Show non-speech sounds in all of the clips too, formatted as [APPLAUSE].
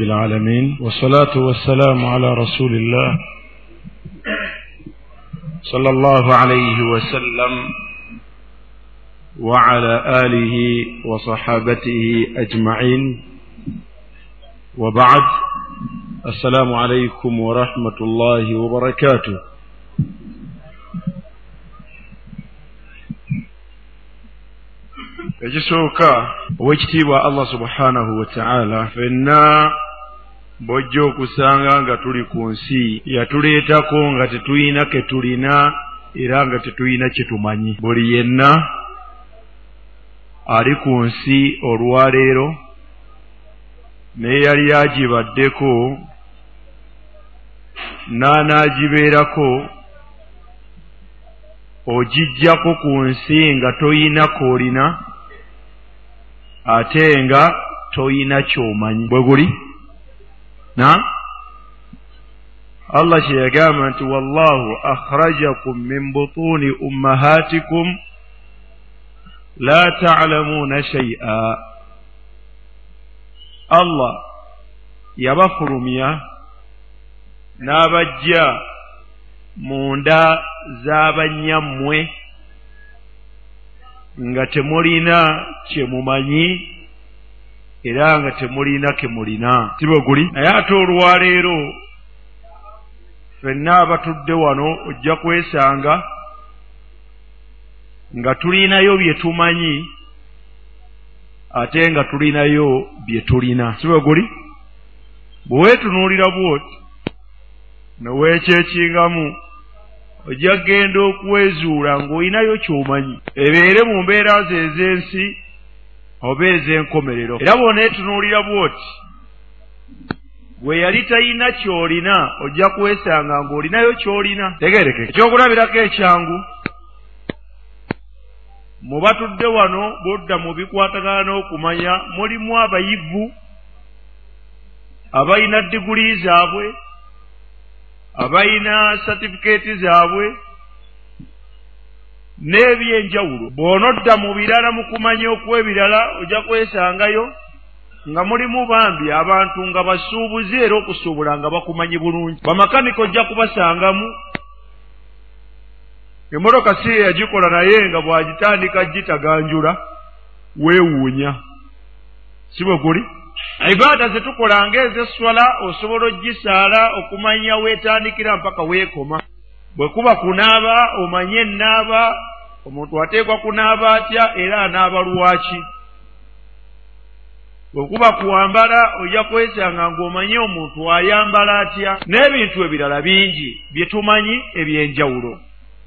العالمين والصلاة والسلام على رسول الله صلى الله عليه وسلم وعلى آله وصحابته أجمعين. وبعد السلام عليكم ورحمة الله وبركاته. Ekisooka ow'ekitiibwa allah subhanahu wa ta'ala ffenna bw'ojja okusanga nga tuli ku nsi yatuleetako nga tetulina ke tulina era nga tetulina kye tumanyi. Buli yenna ali ku nsi olwaleero naye yali agibaddeko n'anaagibeerako ogijjako ku nsi nga toyina koolina ate nga toyina ky'omanyi. Bwe guli? Na? Allah kye yagamba nti wallahu akhrajakum min butuuni ummahatikum la ta'lamuuna shay'a. Allah yabafulumya n'abajja mu nda z'abannyammwe nga temulina kye mumanyi era nga temulina ke mulina si bwe guli? Naye ate olwaleero ffenna abatudde wano ojja kwesanga nga tulinayo bye tumanyi ate nga tulinayo bye tulina. Si bwe guli? Bwe weetunuulira bwoti neweekyekingamu ojja kgenda okwezuula ng'olinayo ky'omanyi. Ebeere mu mbeera ze ez'ensi oba ez'enkomerero. Era bw'oneetunuulira bw'oti gwe yali talina ky'olina ojja kwesanga ng'olinayo ky'olina. Tegereke ekyokulabirako ekyangu mu batudde wano b'odda mu bikwatagana n'okumanya mulimu abayivu abalina diguli zaabwe abalina satifikeeti zaabwe n'ebyenjawulo. Bw'onodda mu birala mu kumanya okw'ebirala ojja kwesangayo nga mulimu bambi abantu nga basuubuzi era okusuubula nga bakumanyi bulungi. Bamakanika ojja kubasangamu. Emmotoka si yagikola naye nga bw'agitandika gitaganjula weewuunya. Si bwe guli ibaada ze tukola ng'ezeswala osobola ogisaala okumanya weetandikira mpaka weekoma. Bwe kuba kunaaba omanye ennaaba omuntu ateekwa kunaaba atya era anaaba lwaki? Bwe kuba kuwambala ojja kwesanga ng'omanye omuntu ayambala atya? N'ebintu ebirala bingi bye tumanyi eby'enjawulo.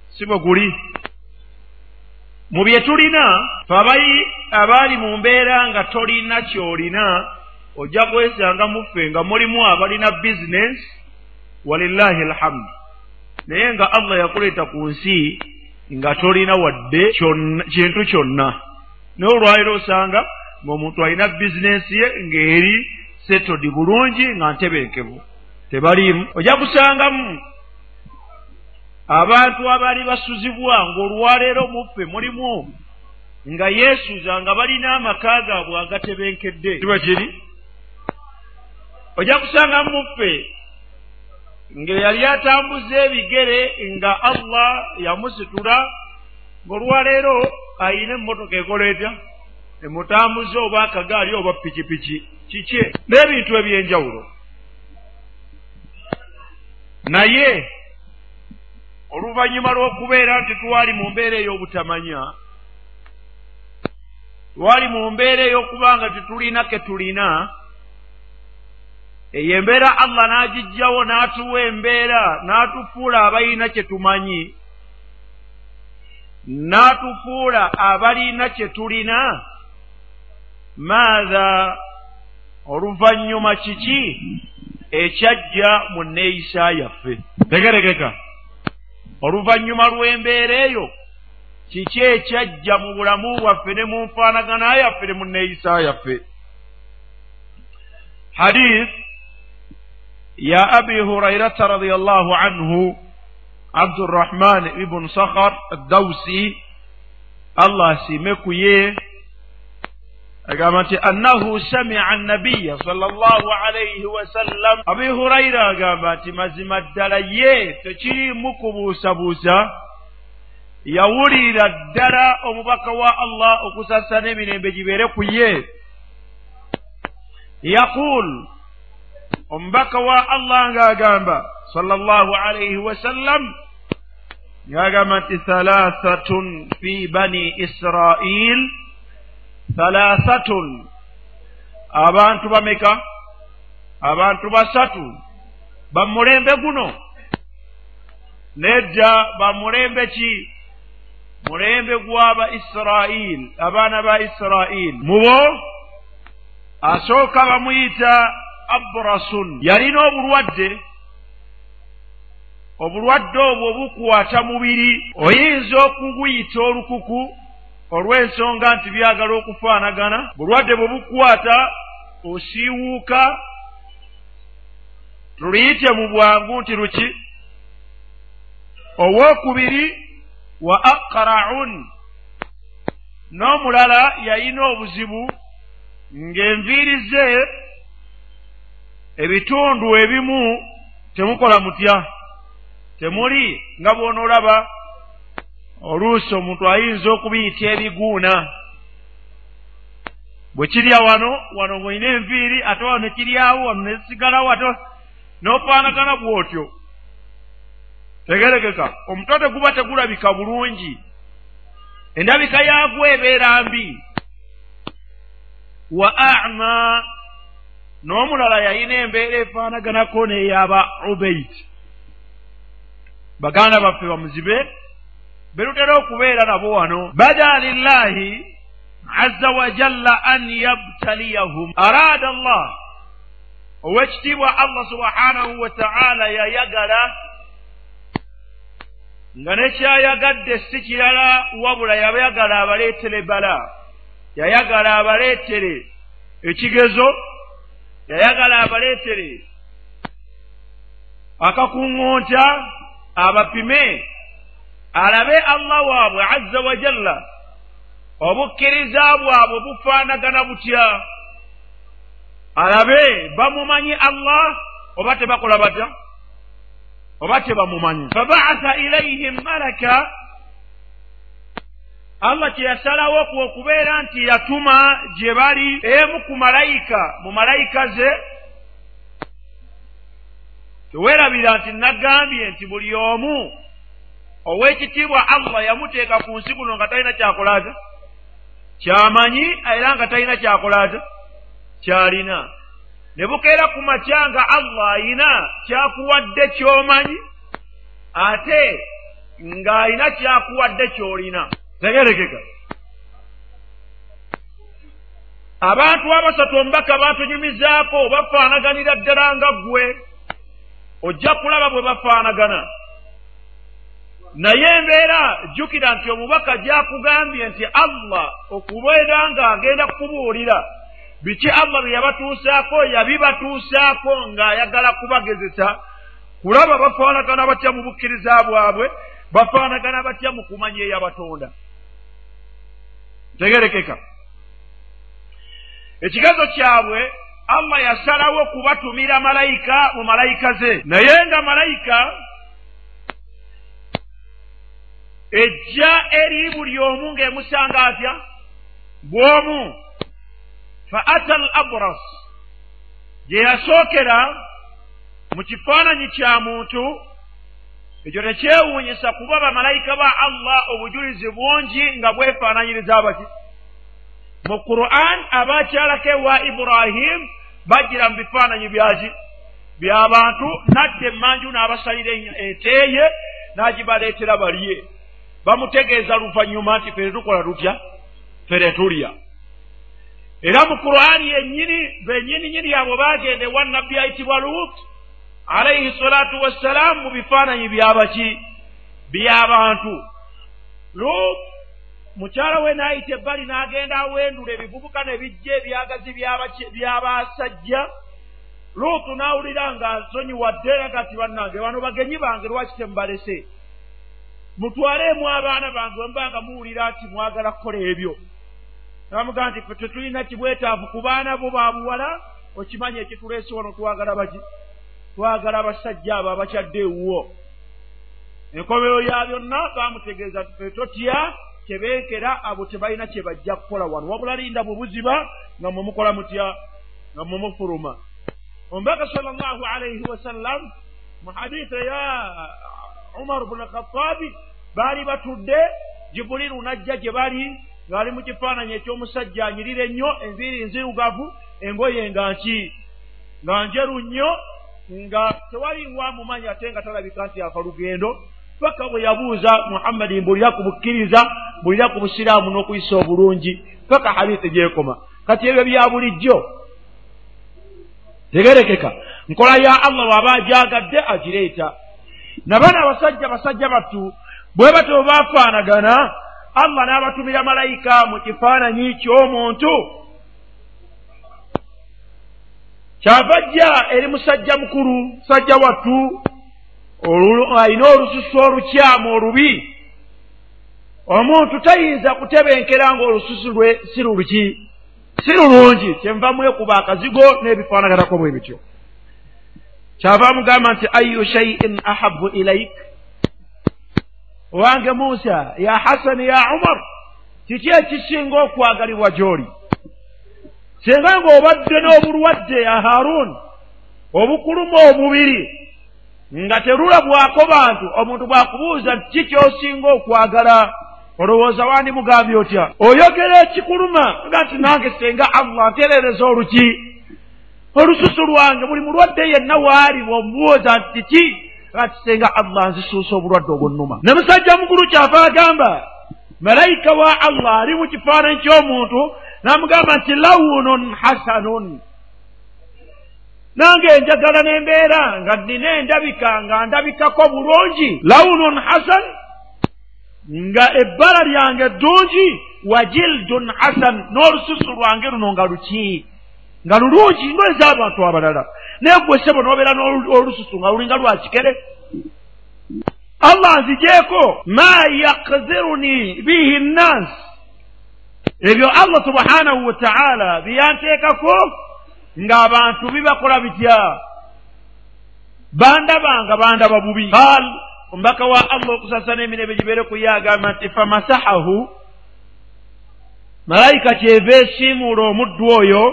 Si bwe guli? Mu bye tulina fabayi abaali mu mbeera nga tolina ky'olina ojja kwesanga muffe nga mulimu abalina bizinesi walillahi alhamdu. Naye nga allah yakuleeta ku nsi nga tolina wadde kintu kyonna. Naye olwaliro osanga ng'omuntu alina bizinesi ye ng'eri setodi bulungi nga ntebenkevu tebaliimu. Ojja kusangamu abantu abaali basuzibwa ng'olwaleero muffe mulimu nga yeesuza nga balina amaka gaabwe agatebenkedde. Kiba kiri ojja kusanga muffe ng'eyali atambuza ebigere nga allah yamusitula ng'olwaleero ayina emmotoka ekoleeta emutambuza oba akagaali oba pikipiki kiki? N'ebintu eby'enjawulo. Naye oluvannyuma lw'okubeera nti twali mu mbeera ey'obutamanya twali mu mbeera ey'okuba nga tetulina ke tulina eyo embeera allah n'agiggyawo n'atuwa embeera n'atufuula abalina kye tumanyi n'atufuula abalina kye tulina. Maatha oluvannyuma kiki? Ekyajja mu neeyisa yaffe. Tegeregeka. Oluvannyuma lw'embeera eyo kiki ekyajja mu bulamu bwaffe ne mu nfaanagana yaffe ne mu neeyisa yaffe? Hadith ya abi hurairata radiallahu anhu abdurrahman ibn sakhar addausi allah asiime ku ye agamba nti annahu samia annabiya sala llahu alaihi wasallam abi hurayira agamba nti mazima ddala ye tekirimu kubuusabuusa yawulirira ddala omubaka wa allah okusasa n'emirembe gibeere ku ye yaqul omubaka wa allah ng'agamba sala llahu alaihi wasallam ng'agamba nti thalathatun fi bani israil. Thalathatun. Abantu bameka abantu basatu bamulembe guno. Nedda bamulembe ki? Mulembe gw'aba israil abaana ba israil. Mubo asooka bamuyita abrasun. Yalina obulwadde. Obulwadde obwo bukwata mubiri. Oyinza okuguyita olukuku olw'ensonga nti byagala okufaanagana. Bulwadde bwe bukwata osiiwuuka. Tuluyite mu bwangu nti luki? Owookubiri wa aqra'un. N'omulala yayina obuzibu ng'enviiri ze ebitundu ebimu temukola mutya? Temuli nga bw'onoolaba oluusi omuntu ayinza okubiyita ebiguuna. Bwe kirya wano wano ng'olina enviiri ate wano ne kiryawo wano ne zisigalawo ate n'ofaanagana bw'otyo. Tegerekeka omutwe teguba tegulabika bulungi. Endabika yaagwo ebeera mbi. Wa ama n'omulala yalina embeera efaanaganako n'eyaba ubeit baganda baffe bamuzibe berutera okubeera nabo wano bada lillahi aza wajalla an yabtaliyahum. Araada allah. Ow'ekitiibwa allah subhanahu wa ta'ala yayagala nga nekyayagadde si kirala wabula yabayagala abaleetere bala. Yayagala abaleetere ekigezo yayagala abaleetere akakuŋŋonta abapime alabe allah waabwe azza wa jalla. Obukkiriza bwabwe bufaanagana butya? Alabe bamumanyi allah oba tebakola batya? Oba tebamumanyi? Fabaasa ilaihim malaka allah kyeyasalawo ku okubeera nti yatuma gye bali emu ku malayika mu malayika ze teweerabira nti nagambye nti buli omu ow'ekitiibwa allah yamuteeka ku nsi kuno nga talina kyakolaata kyamanyi era nga talina kyakolaata kyalina. Ne bukeera ku makya nga allah ayina kyakuwadde kyomanyi ate ng'ayina kyakuwadde ky'olina tegerekeka abantu abasatu omubaka baatunyumizaako bafaanaganira ddala nga ggwe. Ojja kulaba bwe bafaanagana. Naye embeera jjukira nti omubaka gyakugambye nti allah okubeera ng'agenda kukubuulira. Biki allah bye yabatuusaako? Yabibatuusaako ng'ayagala kubagezesa. Kulaba bafaanagana batya mu bukkiriza bwabwe? Bafaanagana batya mu kumanya eyabatonda tegerekeka ekigezo kyabwe allah yasalawo kubatumira malayika mu malayika ze. Naye nga malayika ejja eri buli omu ng'emusanga atya? Bw'omu. Fa ata al abras gye yasookera mu kifaananyi kya muntu ekyo tekyewuunyisa kuba bamalayika ba allah obujulizi bungi nga bwefaananyiriza baki. Mu quran abakyalako ewa ibrahimu bagira mu bifaananyi byaki? By'abantu nadda emmanju n'abasalira eteeye n'agibaleetera balye. Bamutegeeza luvannyuma nti fere tukola tutya? Fere tulya. Era mu qur'ani yennyini bennyini nyini abo baagenda ewa nabbi ayitibwa lut alaihi salatu wassalaamu mu bifaananyi byabaki by'abantu lut mukyala we n'ayita ebbali n'agenda awendula ebivubuka ne bijja ebyagazi by'abasajja luutu n'awulira nga nsonyiwadde era kati bannange bano bagenyi bange lwaki temubalese mutwaleemu abaana bange bwe mubanga muwulira nti mwagala kukola ebyo. Nabamugamba nti fe tetulina kibwetaavu ku baana bo babuwala okimanyi ekituleese wano twagala baki twagala abasajja abo abakyadde ewuwo. Enkomero ya byonna bamutegeeza ti fe totya kyebeekera abo tebalina kye bajja kukola wano. Wabula linda bwe buziba nga mwe mukola mutya nga mwe mufuluma. Omubaka sal llahu alaihi wasallam mu haditha ya umar bnu khatabi baali batudde jibuliru najja gye bali ng'ali mu kifaananyi eky'omusajja anyirira ennyo enviiri nzirugavu engoye nga nki nga njeru nnyo nga tewaliwa mumanyi ate nga talabika nti afa lugendo paka bwe yabuuza muhammadi mbulira ku bukkiriza mbulira ku busiraamu n'okuyisa obulungi paka hadithi gyekoma. Kati ebyo bya bulijjo. Tegerekeka. Nkola ya allah bw'aba agyagadde agireeta. Nabana abasajja basajja battu bwe batyo baafaanagana allah n'abatumira malayika mu kifaananyi ky'omuntu kyava jja eri musajja mukulu musajja wattu alina olususu olukyamu olubi. Omuntu tayinza kutebenkera ng'olususu lwe si luluki si lulungi kyenva mwekuba akazigo n'ebifaanaganako bwe bityo. Kyava amugamba nti ayu shaiin ahabu ilaik owange musa ya hasani ya umar kiki ekisinga okwagalibwa gy'oli singa ng'obadde n'obulwadde ya haruuni obukuluma omubiri nga terulabwako bantu omuntu bw'akubuuza nti ki ky'osinga okwagala? Olowooza wandimugambye otya? Oyogera ekikuluma nga nti nange senga allah ntereereza oluki. Olususu lwange buli mulwadde yenna waali bwomubuuza nti ki? Ati senga allah nzisuusa obulwadde obwonnuma ne musajja mukulu kyava agamba malayika wa allah ali mu kifaananyi ky'omuntu n'amugamba nti lawunun hasanun. Nange njagala n'embeera nga nnina endabika nga ndabikako bulungi. Lawunun hasan nga ebbala lyange ddungi wa jildun hasan n'olususu lwange luno nga luki. Nga lulungi ngaez'abantu abalala. Naye gwe sebo n'obeera n'olususu nga lulinga lwa kikere. Allah nzijeeko ma yakziruni bihi nnas ebyo allah subhanahu wataala byeyanteekako ng'abantu bibakola bitya? Bandabanga bandaba bubi. Qal. Omubaka wa allah okusasa n'emirembe gibeere ku ye agamba nti famasahahu malayika kyeva esiimuula omuddu oyo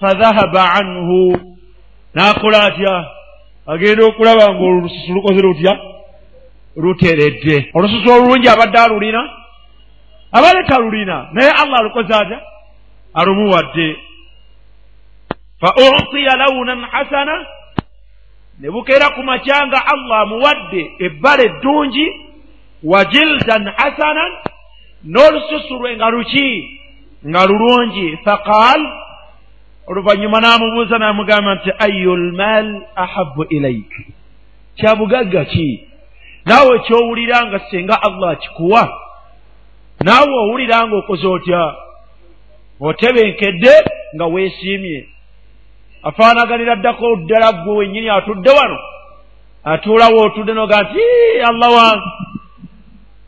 fadhahaba anhu. N'akola atya? Agenda okulaba ng'olususu lukoze lutya? Luteredde olususu olulungi abadde alulina abadde talulina naye allah alukoze atya? Alumuwadde. Fa utiya lawunan hasana ne bukeera ku makyanga allah amuwadde ebbala eddungi wa jildan hasanan n'olususu lwe nga luki nga lulungi. Faqal oluvannyuma n'amubuuza n'amugamba nti ayu lmal ahabu ilaik kyabugagga ki? Naawe kyowulira nga singa allah akikuwa naawe owulira nga okoze otya? Otebenkedde nga weesiimye. Afaanaganira ddako ddala gwe wennyini atudde wano. Atuulawo otudde noga nti allah wange.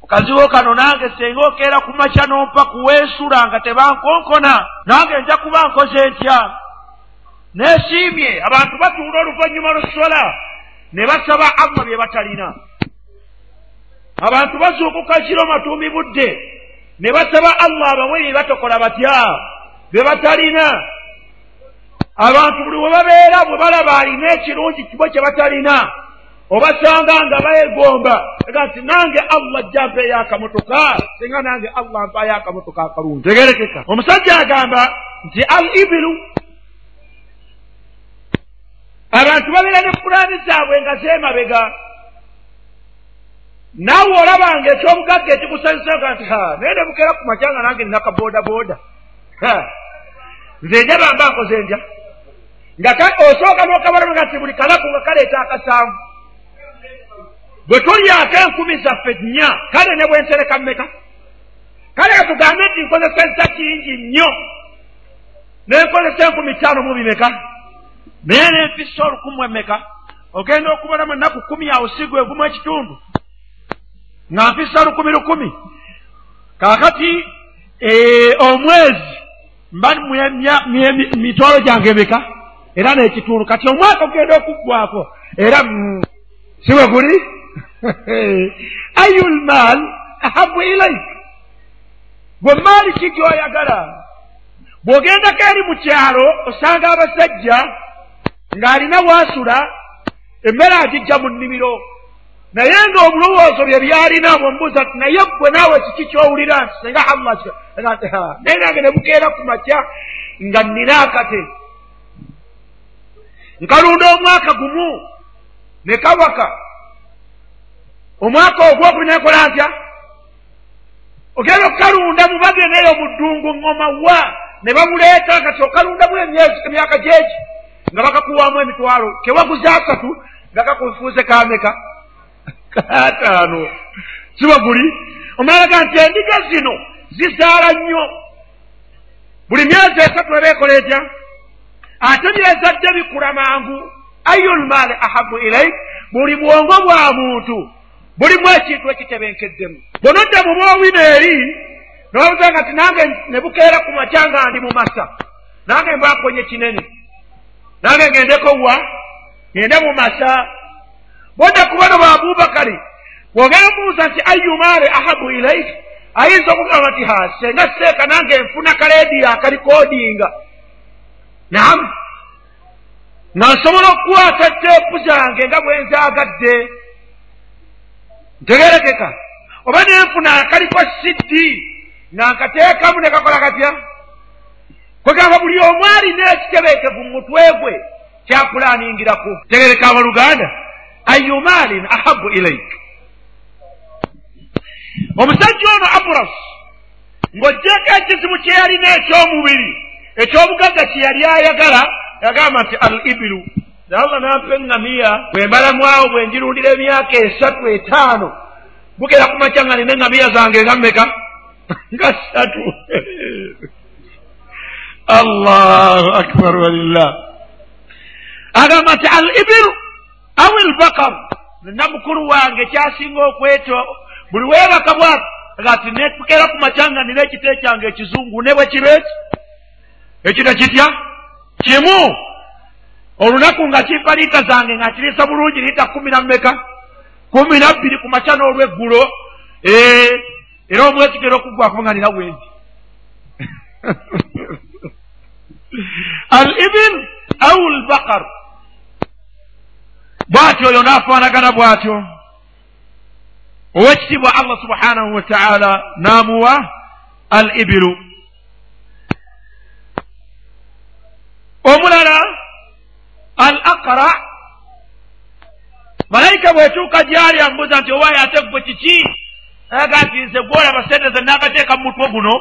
Mukaziwo kano nange senga okeera ku makya nompa kuweesula nga tebankonkona nange nja kuba nkoze ntya? Neesiimye. Abantu batuula oluvannyuma lusola ne basaba allah bye batalina. Abantu bazuukuka kiro matumi budde ne basaba allah abawe bye batokola batya bye batalina. Abantu buli we babeera bwe balaba alina ekirungi kibo kye batalina obasanga nga bayegomba ega nti nange allah ajja mpeeyo akamotoka singa nange allah mpaayo akamotoka akalungi. Tegerekeka. Omusajja agamba nti al ibiru abantu babeera ne pulaani zaabwe nga zeemabega naawe olabanga ekyomugagga ekikusanyusaga nti naye ne bukeera ku makyanga nange nina kabooda nze njaba mba nkoze ndya nga osooka n'okabalamu nga ti buli kalaku nga kaleeta akasanvu bwe tulyako enkumi zaffe nnya kale ne bwe nsereka mmeka? Kale katugambe nti nkozeseza kingi nnyo. Nenkozesa enkumi ttaano mu bimeka? Naye nenfisa olukumu emmeka? Ogenda okubalamu ennaku kumi awo sigu egumu ekitundu nga nfisa lukumi. Lukumi kaakati omwezi mba mitwalo gyange emeka era n'ekitundu kati omwaka ogenda okuggwako era mm, siwe guli? [LAUGHS] Ayu lmaal ahabu ilaik gwe maali ki gyoyagala? Bw'ogendako eri mu kyalo osanga abasajja ng'alina waasula emmere agijja mu nnimiro naye ng'obulowoozo bye byalina bwomubuuza ti naye gwe naawe kiki kyowulira? Nti senga allah naye nange ne bukeera ku makya nga nnina akate. Nkalunda omwaka gumu ne kawaka omwaka ogwokumi nekola ntya? Ogenda okukalunda mu bageneeyo mu ddungu ngoma wa ne bamuleeta kati okalundamu emyaka gyeki? Nga bakakuwamu emitwalo. Kewaguza asatu nga kakufuuze kameka kataano siba guli? Omalaga nti endiga zino zizaala nnyo. Buli myezi esatu ebeekola etya? Ate byezadde bikula mangu. Ayulmaali ahabu ilaik buli bwongo bwa muntu bulimu ekintu ekitebenkeddemu. Bwonodda mu bwowina eri nobabuza nga ti nange ne bukeera ku makya nga ndi mu masa. Nange mbwakonye kinene nange ngendeko wa? Ngende mu masa bodda kubano bwa abubakari bwogera mubuuza nti ayumaale ahabu ilaik ayinza okugamba nti ha senga seeka nange nfuna kaleediyo akalikodinga namu nga nsobola okukwata teepu zange nga bwe nzaagadde ntegerekeka. Oba nenfuna akaliko siddi nga nkateekamu ne kakola katya? Kwegamba buli omu alina ekitebeekevu mu mutwe gwe kyakulaningiraku tegereka abaluganda ayu maalin ahabu ilaik omusajja ono aburas ng'ojjeko ekizibu kye yalina ekyomubiri ekyobugagga kye yali ayagala yagamba nti al ibiru allah nampa eŋŋamiya bwe mbalamwawo bwe njirundira emyaka esatu etaano bugera ku makya nga nina eŋŋamiya zange nga mmeka nga ssatu allahu akbar walillah agamba nti al ibiru awi lbakar nina mukulu wange kyasinga okweto buli weebaka bwati ati netukera ku makya nga nina ekite kyange ekizungu ne bwe kiba eki? Ekita kitya? Kimu! Olunaku nga kimpa liita zange nga kiriisa bulungi liita kumi na mmeka? Kumi nabbiri ku makya n'olweggulo? Era omwezi gera okuggwako nga nina bwendi. [LAUGHS] Al ibin au lbakar bw'atyo oyo n'afaanagana bw'atyo owekitiibwa allah subhanahu wa taala n'amuwa al ibiru omulala al aqra malayika bwetuuka gyali ambuuza nti owaayo ate gwe kiki? Aga nti nze gwolaba sente ze nagateeka mu mutwe guno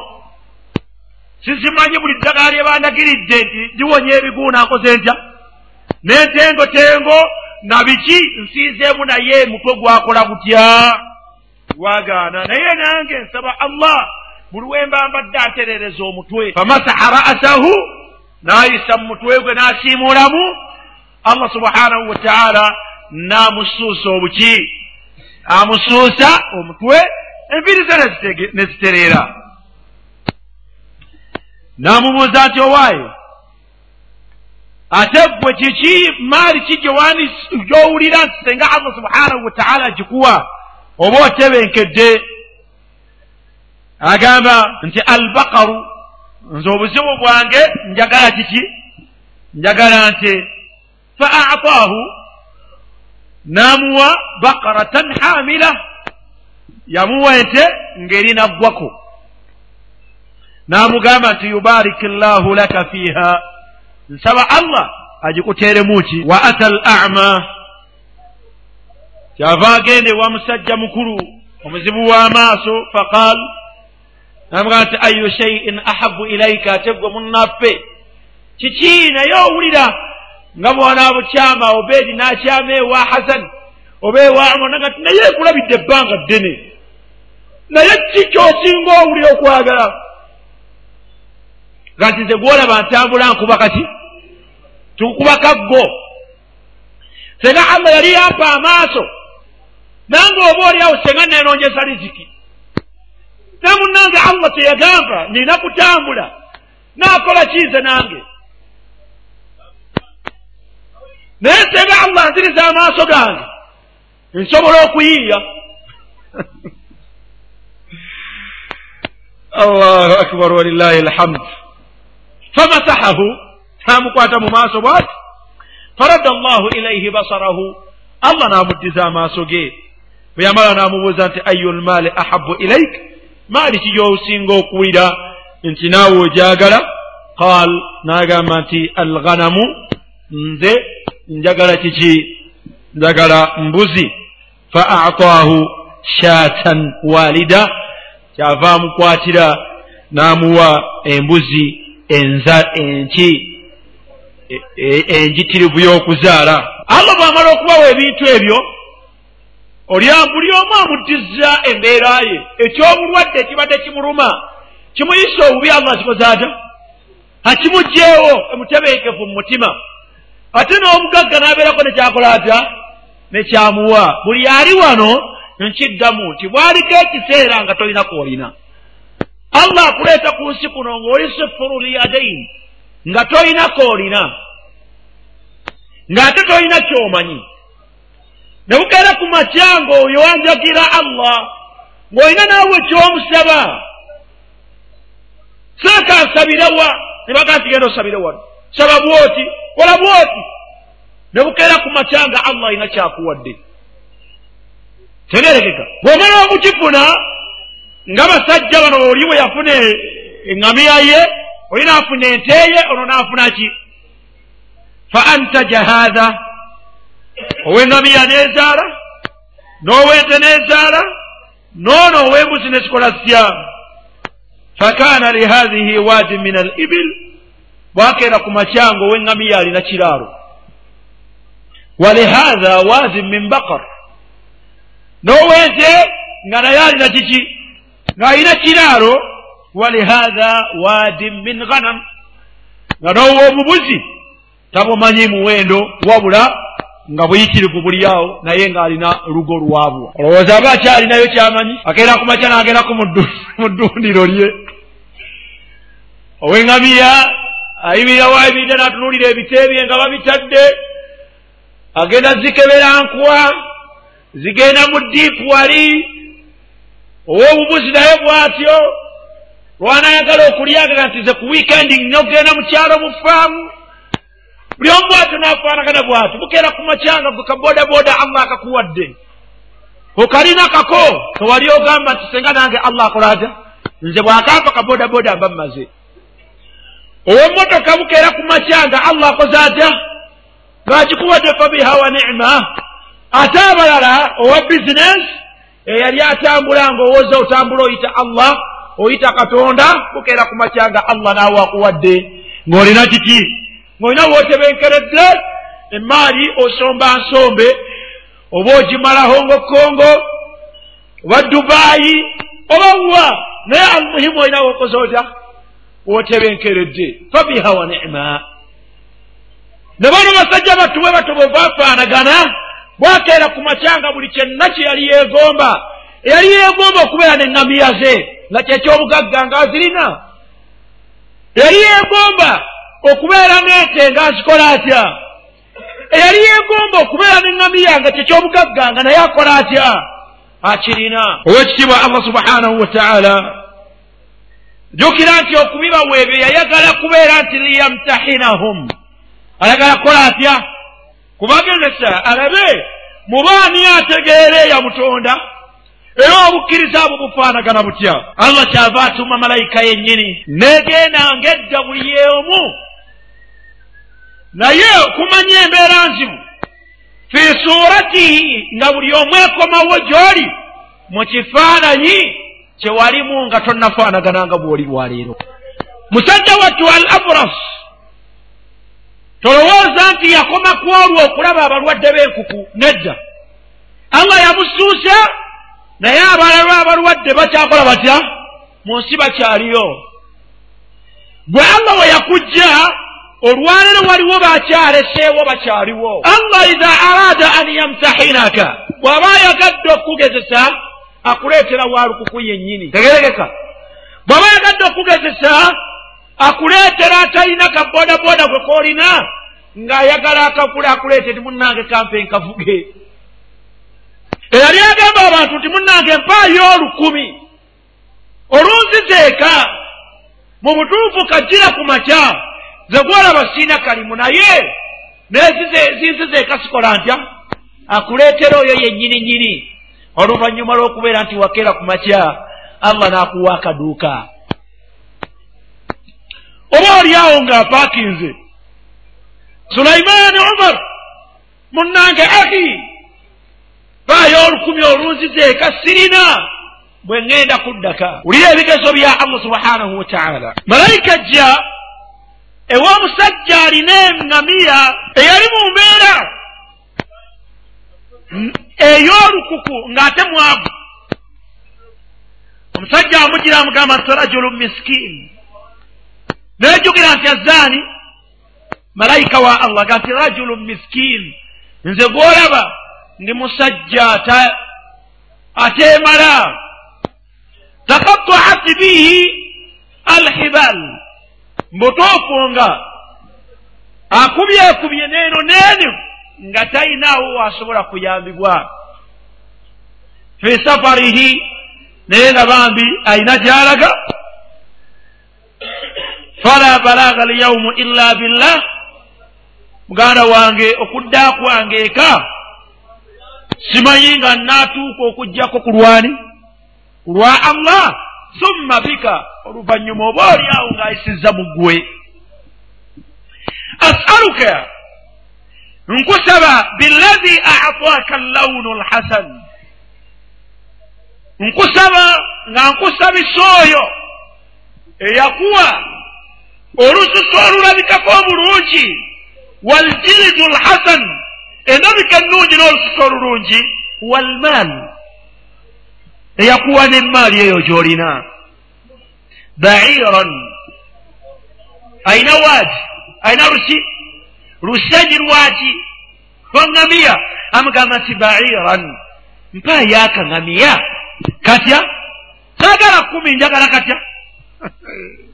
sizimanyi buli ddagala lye bandagiridde nti liwonya ebiguuna nkoze ntya? N'entengotengo na biki nsiizeemu naye mutwe gwakola gutya? Gwagaana naye nange nsaba allah buli wemba mbadde aterereza omutwe. Famasaha ra'asahu n'ayisa mu mutwe gwe n'asiimuulamu allah subhanahu wataala n'amusuusa obuki. Amusuusa omutwe enviiri ze nezitereera n'amubuuza nti owaayo ate gwe kiki maali ki gyowulira nti senga allah subhanahu wataala gikuwa oba otebenkedde? Agamba nti albakaru nze obuzibu bwange njagala kiki? Njagala nti fa ataahu n'amuwa bakaratan hamila yamuwa ente ng'erinaggwako n'amugamba nti yubariki llahu laka fiiha nsaba allah agikuteeremu ki wa ata al ama. Kyava agende wa musajja mukulu omuzibu w'amaaso faqal namugaa nti ayu shaiin ahabu ilaika ate gwe munnaffe. Kiki naye owulira nga bwana bukyama obeedi n'akyama ewa hasan oba ewa ti naye ekulabidde ebbanga ddene. Naye ki kyosinga owulira okwagala nga nti nze gwolaba ntambula nkuba kati? Tukuba kaggo. Senga allah yali yampa amaaso nange oba oliawo senga nenonjesa riziki. Naye munnange allah teyagamba nina kutambula naakola kiize nange. Naye senga allah nziriza amaaso gange nsobola okuyiiya. [LAUGHS] Allahu akbar walillahi alhamd famasahahu naamukwata mu maaso bwati faradda allahu ilaihi basarahu allah naamuddiza amaaso ge bwe yamala n'amubuuza nti ayu lmaali ahabu ilaik maali ki gy'osinga okuwulira nti naawe ogyagala qaal n'agamba nti alghanamu nze njagala kiki njagala mbuzi fa ataahu shaatan walida kyava amukwatira n'amuwa embuzi enza enki e, e, enjitirivu y'okuzaala. Allah bw'amala okubawa ebintu ebyo olya buli omu amuddiza embeera ye. Ekyobulwadde ekibadde kimuluma kimuyisa obubi allah akikoze ata akimugjeewo emutebeekevu mu mutima. Ate n'omugagga n'abeerako nekyakola atya? Nekyamuwa buli ali wano nkiddamu nti bwaliko ekiseera nga tolina kwolina allah akuleeta ku nsi kuno ng'oli sifuru liyadaini nga tolina koolina ng'ate tolina kyomanyi. Ne bukeera ku makyango oyo wanjagira allah ng'olina naawe kyomusaba. Saaka nsabirawa ne bagaa nti genda osabire wano. Saba bwoti? Kola bwoti. Ne bukeera ku makyanga allah alina kyakuwadde. Tegerekeka. Bw'omala okukifuna nga basajja bano oli bwe yafuna eŋŋamiya ye oli naafuna ente ye ono naafuna ki? Fa antaja haatha ow'eŋŋamiya n'ezaala n'ow'ente n'ezaala noono ow'embuzi nezikola zitya fakaana lihathihi waadi min al ibil bwakeera ku makyanga ow'eŋŋamiya alina kiraalo. Walihatha waadi min bakar n'ow'ente nga naye alina kiki ng'alina kiraalo walihatha waadi min ghanam. Nga n'ow'obubuzi tabumanyi muwendo wabula nga buyitirivu buli awo naye ng'alina lugo lwabwo. Olowooza aba akyalinayo kyamanyi? Akeera ku makya n'agendako mu ddundiro [LAUGHS] lye. Ow'eŋŋamiya ayimirira waayimiridde n'atunuulira ebite bye nga babitadde. Agenda zikebera nkwa zigenda mu diipu wali ow'obubuzi naye bw'atyo lwanayagala okulyaga nti ze ku wiikendi nnyo ogenda mu kyalo mu faamu buli omu bwatyo n'afaanagana bw'atyo bukeera ku makyanga gwe kaboodaboda allah akakuwadde. Okalina kako tewali ogamba nti senga nange allah akola atya? Nze bw'akampa kaboodaboda mba mmaze. Ow'emmotoka bukeera ku makyanga allah akoze atya? Ng'akikuwadde fabiha wa nicma ate abalala owa bizinesi eyali atambula ng'owooza otambula oyita allah oyita katonda bukeera ku makyanga allah naawe akuwadde. Ng'olina kiki? Ng'olina wootebenkeredde emaali osomba nsombe oba ogimala hongokongo oba dubaayi oba wa naye almuhimu olina wokoze otya wootebenkeredde fabiha wa nicma ne bano basajja battu bwe bato bwe baafaanagana bwakeera ku makyanga buli kyenna kye yali yeegomba eyali yeegomba okubeera n'eŋŋamiya ze nga kyekyobugagga ng'azirina eyali yeegomba okubeera n'ente ng'azikola atya? Eyali yeegomba okubeera n'eŋŋamiya nga kyekyobugagga nga naye akola atya? Akirina. Ow'ekitiibwa allah subhanahu wa taala jjukira nti okubibawa ebyo yayagala kubeera nti liyamtahinahum. Ayagala kukola atya kubagezesa alabe mubaani ategeera eyamutonda era obukkiriza abo bufaanagana butya? Allah kyava atuma malayika yennyini. Negenda ngedda buli yeomu naye okumanya embeera nzibu fi suuratihi nga buli omu ekomawo gy'oli mu kifaananyi kyewalimu nga tonnafaanagana nga bw'oli lwaleero musajja wattu al abras tolowooza nti yakoma ku olwo okulaba abalwadde b'enkuku nedda. Allah yamusuusa naye abalala abalwadde bakyakola batya? Mu nsi bakyaliyo. Gwe allah we yakujja olwaleero waliwo bakyaleseewo bakyaliwo. Allah iza araada an yamtahinaka bw'aba ayagadde okugezesa akuleetera waalukuku yennyini. Tegeregeka bw'aba ayagadde okugezesa akuleetera atalina ka bodaboda gwe koolina ng'ayagala akakula akuleete ti munnange kampe nkavuge. Eyali agamba abantu nti munnange empaayo olukumi. Olunzizeeka mu butuufu kajjira ku makya ze gwolaba siina kalimu naye nezinzizeeka sikola ntya? Akuleetera oyo yennyini nyini oluvannyuma lw'okubeera nti wakeera ku makya allah n'akuwa akaduuka oba oli awo ng'apaakinze sulaimaani umar munnange aki baayo olukumi olunzizeeka sirina bwe ŋŋenda kuddaka. Wulira ebigezo bya allah subhanahu wataala malayika jja ew'omusajja alina eŋŋamiya eyali mu mbeera ey'olukuku ng'ate mwavu. Omusajja amugira amugamba nti rajulu miskiini nejjugira nti azaani malayika wa allah ga nti rajulu miskiini nze gwolaba ndi musajja ateemala takataat bihi alhibal. Mbutuufu nga akubyekubye neeno neeno nga talinaawo waasobola kuyambibwa. Fi safarihi naye nga bambi ayina gyalaga fala balaga alyaumu illa billah. Muganda wange okudda kwange eka simanyi nga naatuuka okugjako ku lwani? Kulwa allah summa bika. Oluvannyuma oba oli awo ng'ayisizza mu ggwe. Asaluka nkusaba billazi ataaka llawunu lhasan nkusaba nga nkusabisa oyo eyakuwa olususu olulabikako obulungi waljiridu lhasan endabika ennungi n'olususu olulungi walmaal eyakuwa n'emmaali eyo gy'olina baciran ayina waati ayina luki lusenyi lwaki lwaŋŋamiya amugamba nti baciran mpaayo akaŋŋamiya katya? Saagala kumi njagala katya [LAUGHS]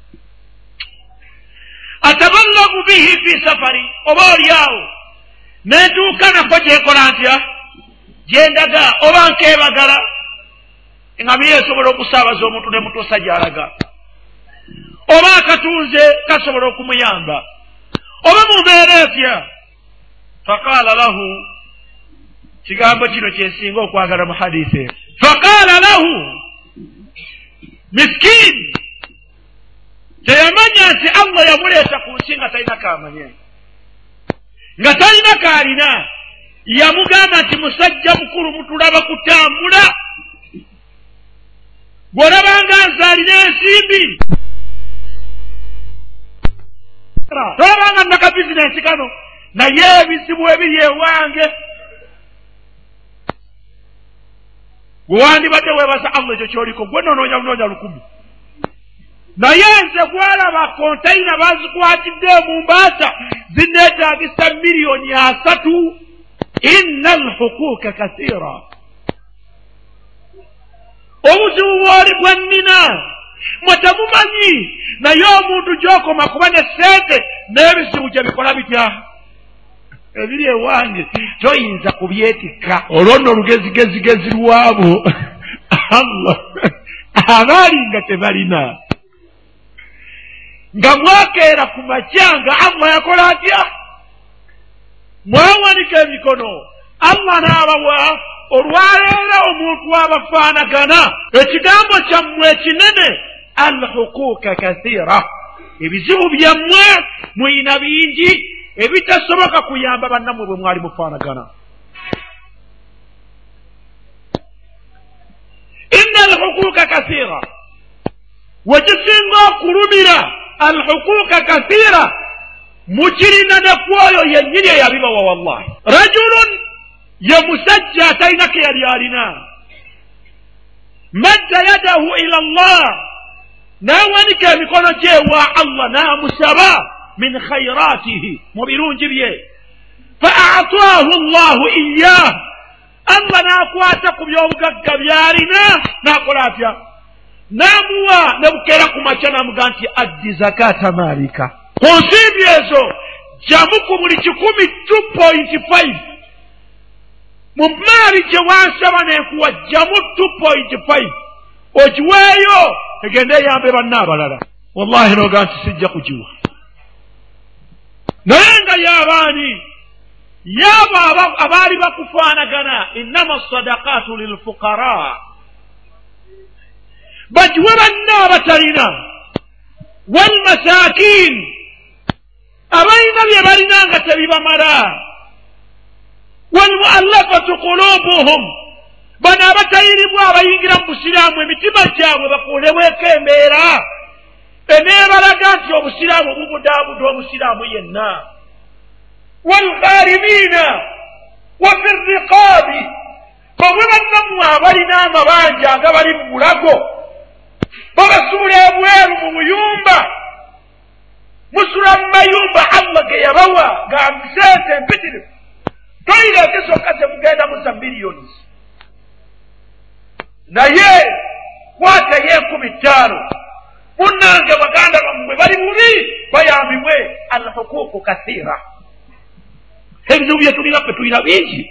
ataballagu bihi fi safari. Oba oli awo? Nentuuka nako gyekola ntya? Gyendaga oba nkeebagala? Eŋŋamiya esobola okusaabaza omuntu nemutuusa gy'alaga oba akatunze kasobola okumuyamba. Oba mumbeera etya? Faqaala lahu kigambo kino kyensinga okwagala mu hadisi faqaala lahu miskiini teyamanya nti allah yamuleeta ku nsi nga talina kamanye nga talina kaalina yamugamba nti musajja mukulu mutulaba kutambula. Bw'olabanga nze alina ensimbi. Tolabanga nnaka bizinensi kano naye ebizibu ebiri ewange wewandibadde weebaza allah ekyo kyoliko gwe nonoonya bunoonya lukumi naye nze gwalaba konteyina bazikwatidde mu mbaasa zineetaagisa miliyoni asatu. Inna alhuquuka kasiira obuzibu bwoli bwe nnina mwe temumanyi naye omuntu gy'okoma kuba ne ssente n'ebizibu gye bikola bitya? Ebiri ewange toyinza kubyetikka. Olwo nno olugezigezigezi lwabo. [LAUGHS] Allah [LAUGHS] abaali nga tebalina nga mwakeera ku makya nga allah yakola atya? Mwawanika emikono. Allah n'abawa olwaleero omuntu abafaanagana ekigambo kyammwe ekinene alhuquuka kathiira. Ebizibu byammwe muyina bingi ebitasoboka kuyamba bannammwe bwe mwali mufaanagana. Inna alhuquuka kathiira. Wekisinga okulumira alhuquuka kathiira mukirina nekwoyo yennyini eyabibawa wallahi rajulun ye musajja atalina ke yali alina madda yadahu ila llah n'awanika emikono gyewa allah n'amusaba min khairatihi mu birungi bye fa ataahu llahu iyah allah n'akwata ku by'obugagga by'alina n'akola atya n'amuwa ne bukeera ku makya n'amuga nti addi zakata maalika. Ku nsimbi ezo jamu ku buli kikumi two point five. Mu maali gye wansaba nenkuwa jamu two point five. Ogiweeyo egende eyambe banna abalala. Wallahi noga nti sijja kugiwa. Naye nga yaabaani yaabo abaali bakufaanagana innama sadakaatu lilfuqara bagiwe banna abatalina walmasaakin abalina bye balina nga tebibamala walmuallafatu kulubuhum bano abatayiribwa abayingira mu busiraamu emitima gyabwe bakuulebweko embeera eneebalaga nti obusiraamu bubudaabuda omusiraamu yenna walgharimiina wa fi riqaabi babwe bannammwe abalina amabanja nga bali mu bulago babasuula ebweru mu buyumba musula mu mayumba allah ge yabawa nga sente empitirivu toyireete sokka temugenda musa miliyoni naye kwatayo enkumi ttaano. Munnange baganda bammwe bali bubi bayambibwe alhukuuku kathiira ebizibu bye tulina fe tulina bingi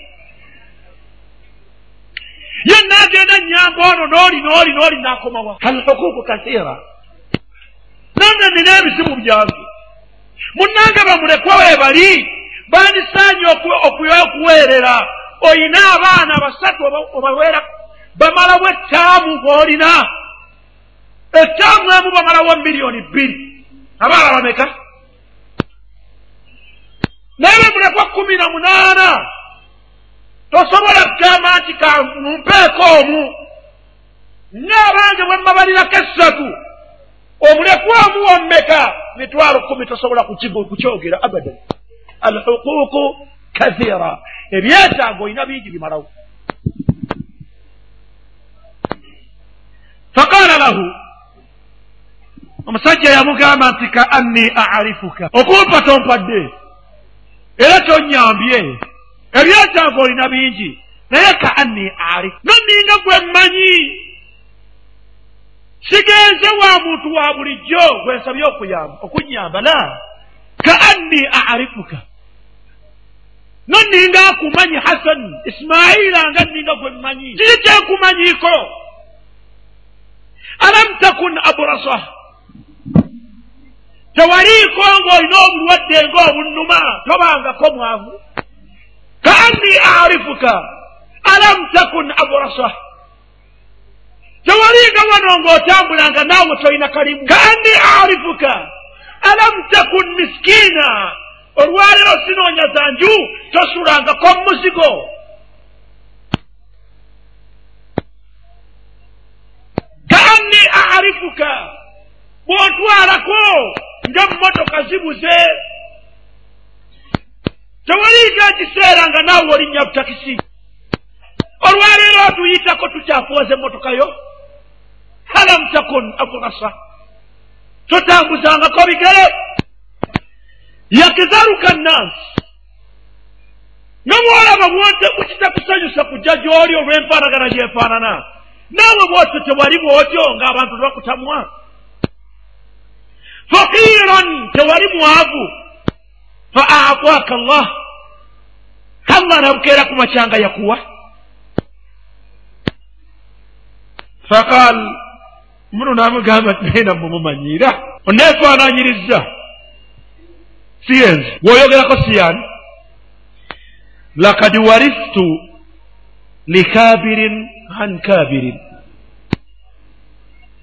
ye nagenda nyamba ono nooli nooli nooli nakomawa. Alhukuuku kathiira nange nina ebizibu byange. Munnange bamulekwa we bali bandisaanye okuweerera. Oyina abaana basatu obaweera bamalawo ettaamu bw'olina. Ettaamu emu bamalawo miliyoni bbiri. Abaana bameka? Naye bamulekwa kumi na munaana tosobola kugamba nti kamumpeeko omu. Ngaabange bwe mbabalirako essatu omulekwa omu wommeka? Mitwalo kumi tosobola kukyogera abadan. Alhuquuqu kathira. Ebyetaago olina bingi bimalawo. Faqaala lahu omusajja yamugamba nti ka anni arifuka okumpa tompadde era kyonyambye ebyetaago olina bingi naye ka anni arif noninga gwe mmanyi. Sigenze wa muntu wa bulijjo gwensabye okunyamba la ka anni arifuka noninga akumanyi hasan isimaila nga ninga gwe mmanyi. Kiri kyenkumanyiiko alam takun aburasa tewaliiko ng'olina obulwadde ng'obunnuma tobangako mwavu ka anni arifuka. Alam takun aburasa tewalinga wano ng'otambulanga naawe tolina kalimu. Ka anni arifuka. Alam takun miskiina olwaleero sinoonya zanju tosulangako muzigo kaanni arifuka. Bw'otwalako nga mumotoka zibuze tewalinga ekiseera nga naawe olinnya butakisi. Olwaleero otuyitako tukyafuwaza emmotoka yo. Alam takun akurasa totambuzangako bigere. Yakizaruka nnansi nga bwolaba bukitakusanyusa kujja gy'oli olw'enfaanagana gyenfaanana naawe bwotyo tewali bwotyo ng'abantu tebakutamwa. Fakiran tewali mwavu. Fa aataaka llah allah nabukeera ku makyanga yakuwa faqal muno namugamba naye namwe mumanyira oneefaananyiriza siyenzi. Woyogerako siyani? Lakad waristu likabirin an kabirin.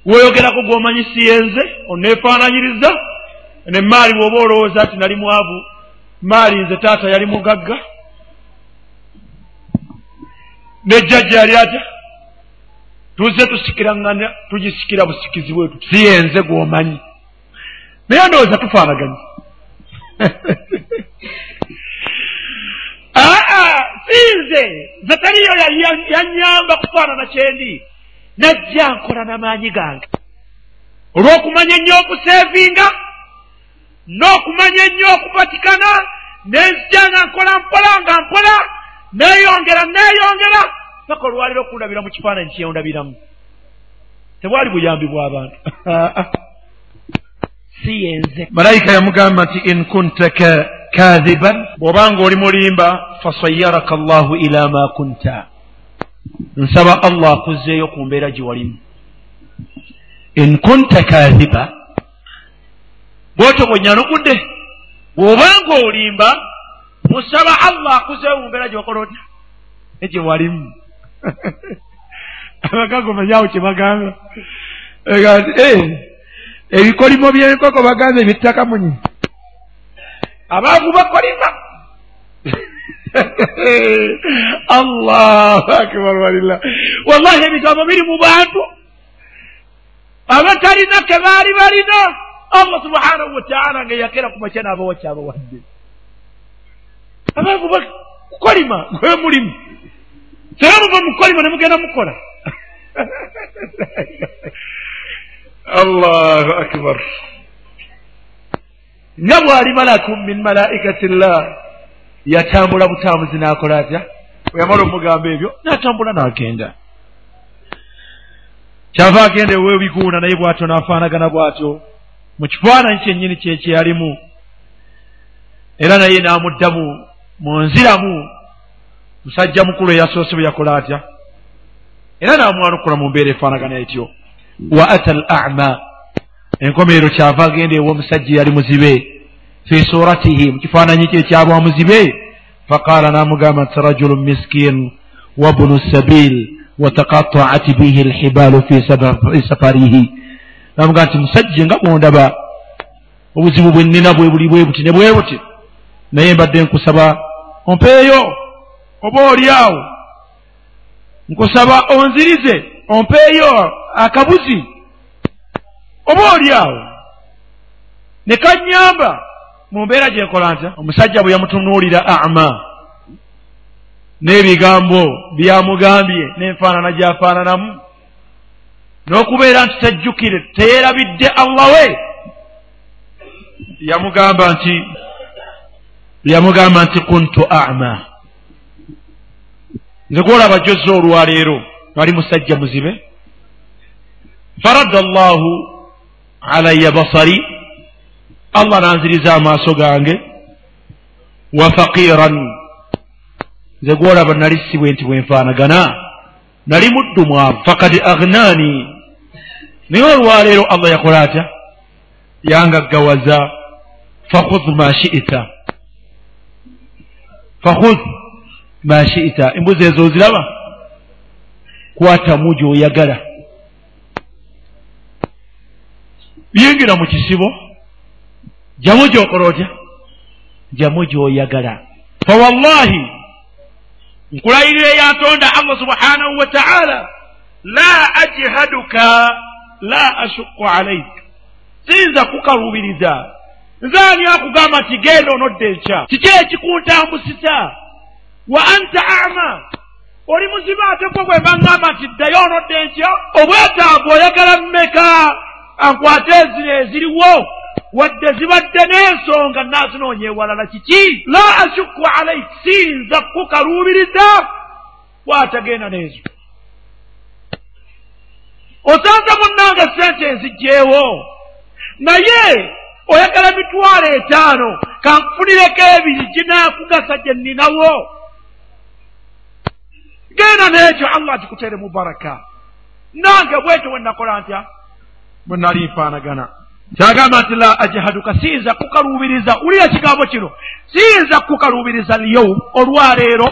Woyogerako gwomanyi siyenze? Oneefaananyiriza ne maali bwoba olowooza nti nali mwavu. Maali nze taata yali mugagga nejjajja yali atya? Tuze tusikirangana tugisikira busikizi bwetu siyenze gwomanyi. Naye ndowooza tufaanaganye. [LAUGHS] Aa sinze! Nze taliyo yanyamba kufaanana kyendi. Najja nkola n'amaanyi gange. Olw'okumanya ennyo okuseevinga n'okumanya ennyo okupatikana nenzija nga nkola mpola nga mpola neeyongera neeyongera paka olwaliro okulabira mu kifaananyi kyeyondabiramu tebwali buyambi bw'abantu [LAUGHS] si yenze malayika yamugamba nti in kunta kadhiban bw'obanga oli mulimba fasayaraka llahu ila ma kunta. Nsaba allah akuzzeeyo ku mbeera gye walimu. In kunta kadhiba bwotyo bwenyanukudde bw'obanga olimba musaba allah akuzzeeyo mu mbeera gye wakola otya egye walimu. [LAUGHS] Abakago manyawo kye bagamba. Eh, ebikolimo byenkoko bagambe ebittaka munyi abaavu bakolima [LAUGHS] allahu akbar walillah. Wallahi ebigambo biri mu bantu. Abatalina ke baali balina. Allah subhanahu wataala nga yakera ku makya n'abawa kyabawadde abaavu kukolima gwe mulimu. Tera muva mukolima ne mugenda mukola. [LAUGHS] Allahu akbar. Nga bwali malakun min malaikati llah yatambula butambuzi n'akola atya? Weyamala omugamba ebyo n'atambula n'agenda. Kyava agenda ewebiguuna naye bw'atyo n'afaanagana bw'atyo. Mu kifaananyi kyennyini kyekyeyalimu era naye n'amuddamu mu nziramu musajja mukulu eyasoose bwe yakola atya? Era n'amwanukula mu mbeera efaanagana etyo. Wa ata al ama enkomerero kyava agenda ew'omusajja eyali muzibe. Fi suratihi mu kifaananyi kye ekyabwa muzibe faqaala n'amugamba nti rajulu miskin wabnu sabil wataqataat bihi lhibaalu fi safarihi. Namuga nti musajja nga bwondaba obuzibu bwe nnina bwe buli bwe buti ne bwe buti naye mbadde nkusaba. Ompeeyo oba oli awo. Nkusaba onzirize ompeeyo akabuzi. Oba oli awo. Ne kannyamba mu mbeera gyenkola ntya? Omusajja bwe yamutunuulira ama n'ebigambo byamugambye n'enfaanana gyafaananamu n'okubeera nti tajjukire teyeerabidde allah we. Yamugamba nti yamugamba nti kuntu ama. Nze gwolaba jozza olwaleero ali musajja muzibe. Faradda allahu alaya basari allah nanziriza amaaso gange. Wa faqiran nze gwolaba nali sibwe nti bwenfaanagana nali muddu mwavu fakad agnaani naye olwaleero allah yakola atya? Yangaggawaza fakhudh ma shi'ita fakhudh ma shi'ita embuzi ezo oziraba kwatamu gyoyagala yingira mu kisibo jamu gyokola otya jamu gyoyagala fawallahi nkulayirira eyatonda allah subhanahu wa taala la ajhaduka la ashuku alaik siyinza kukalubiriza nze ani akugamba nti genda onodda enkya? Kiki ekikuntambusisa wa anta ama? Oli muzibe ate gwe bwe baŋŋamba nti ddayo onodda enkya. Obwetaavu oyagala mmeka? Ankwate ezino eziriwo. Wadde zibadde n'ensonga naazinoonya ewalala kiki? La ashuku alaik siyinza kukaluubiriza bwatagenda n'ezo. Osanza munnanga sente enzigjeewo naye oyagala mitwalo etaano kankufunireko ebiri ginaakugasa gye nninawo genda n'ekyo allah agikuteeremu baraka nange bwekyo bwe nakola ntya? Bwe nali nfaanagana. Kyagamba nti la ajahaduka siyinza kukaluubiriza. Wulira ekigambo kino. Siyinza kukaluubiriza lyowm olwaleero?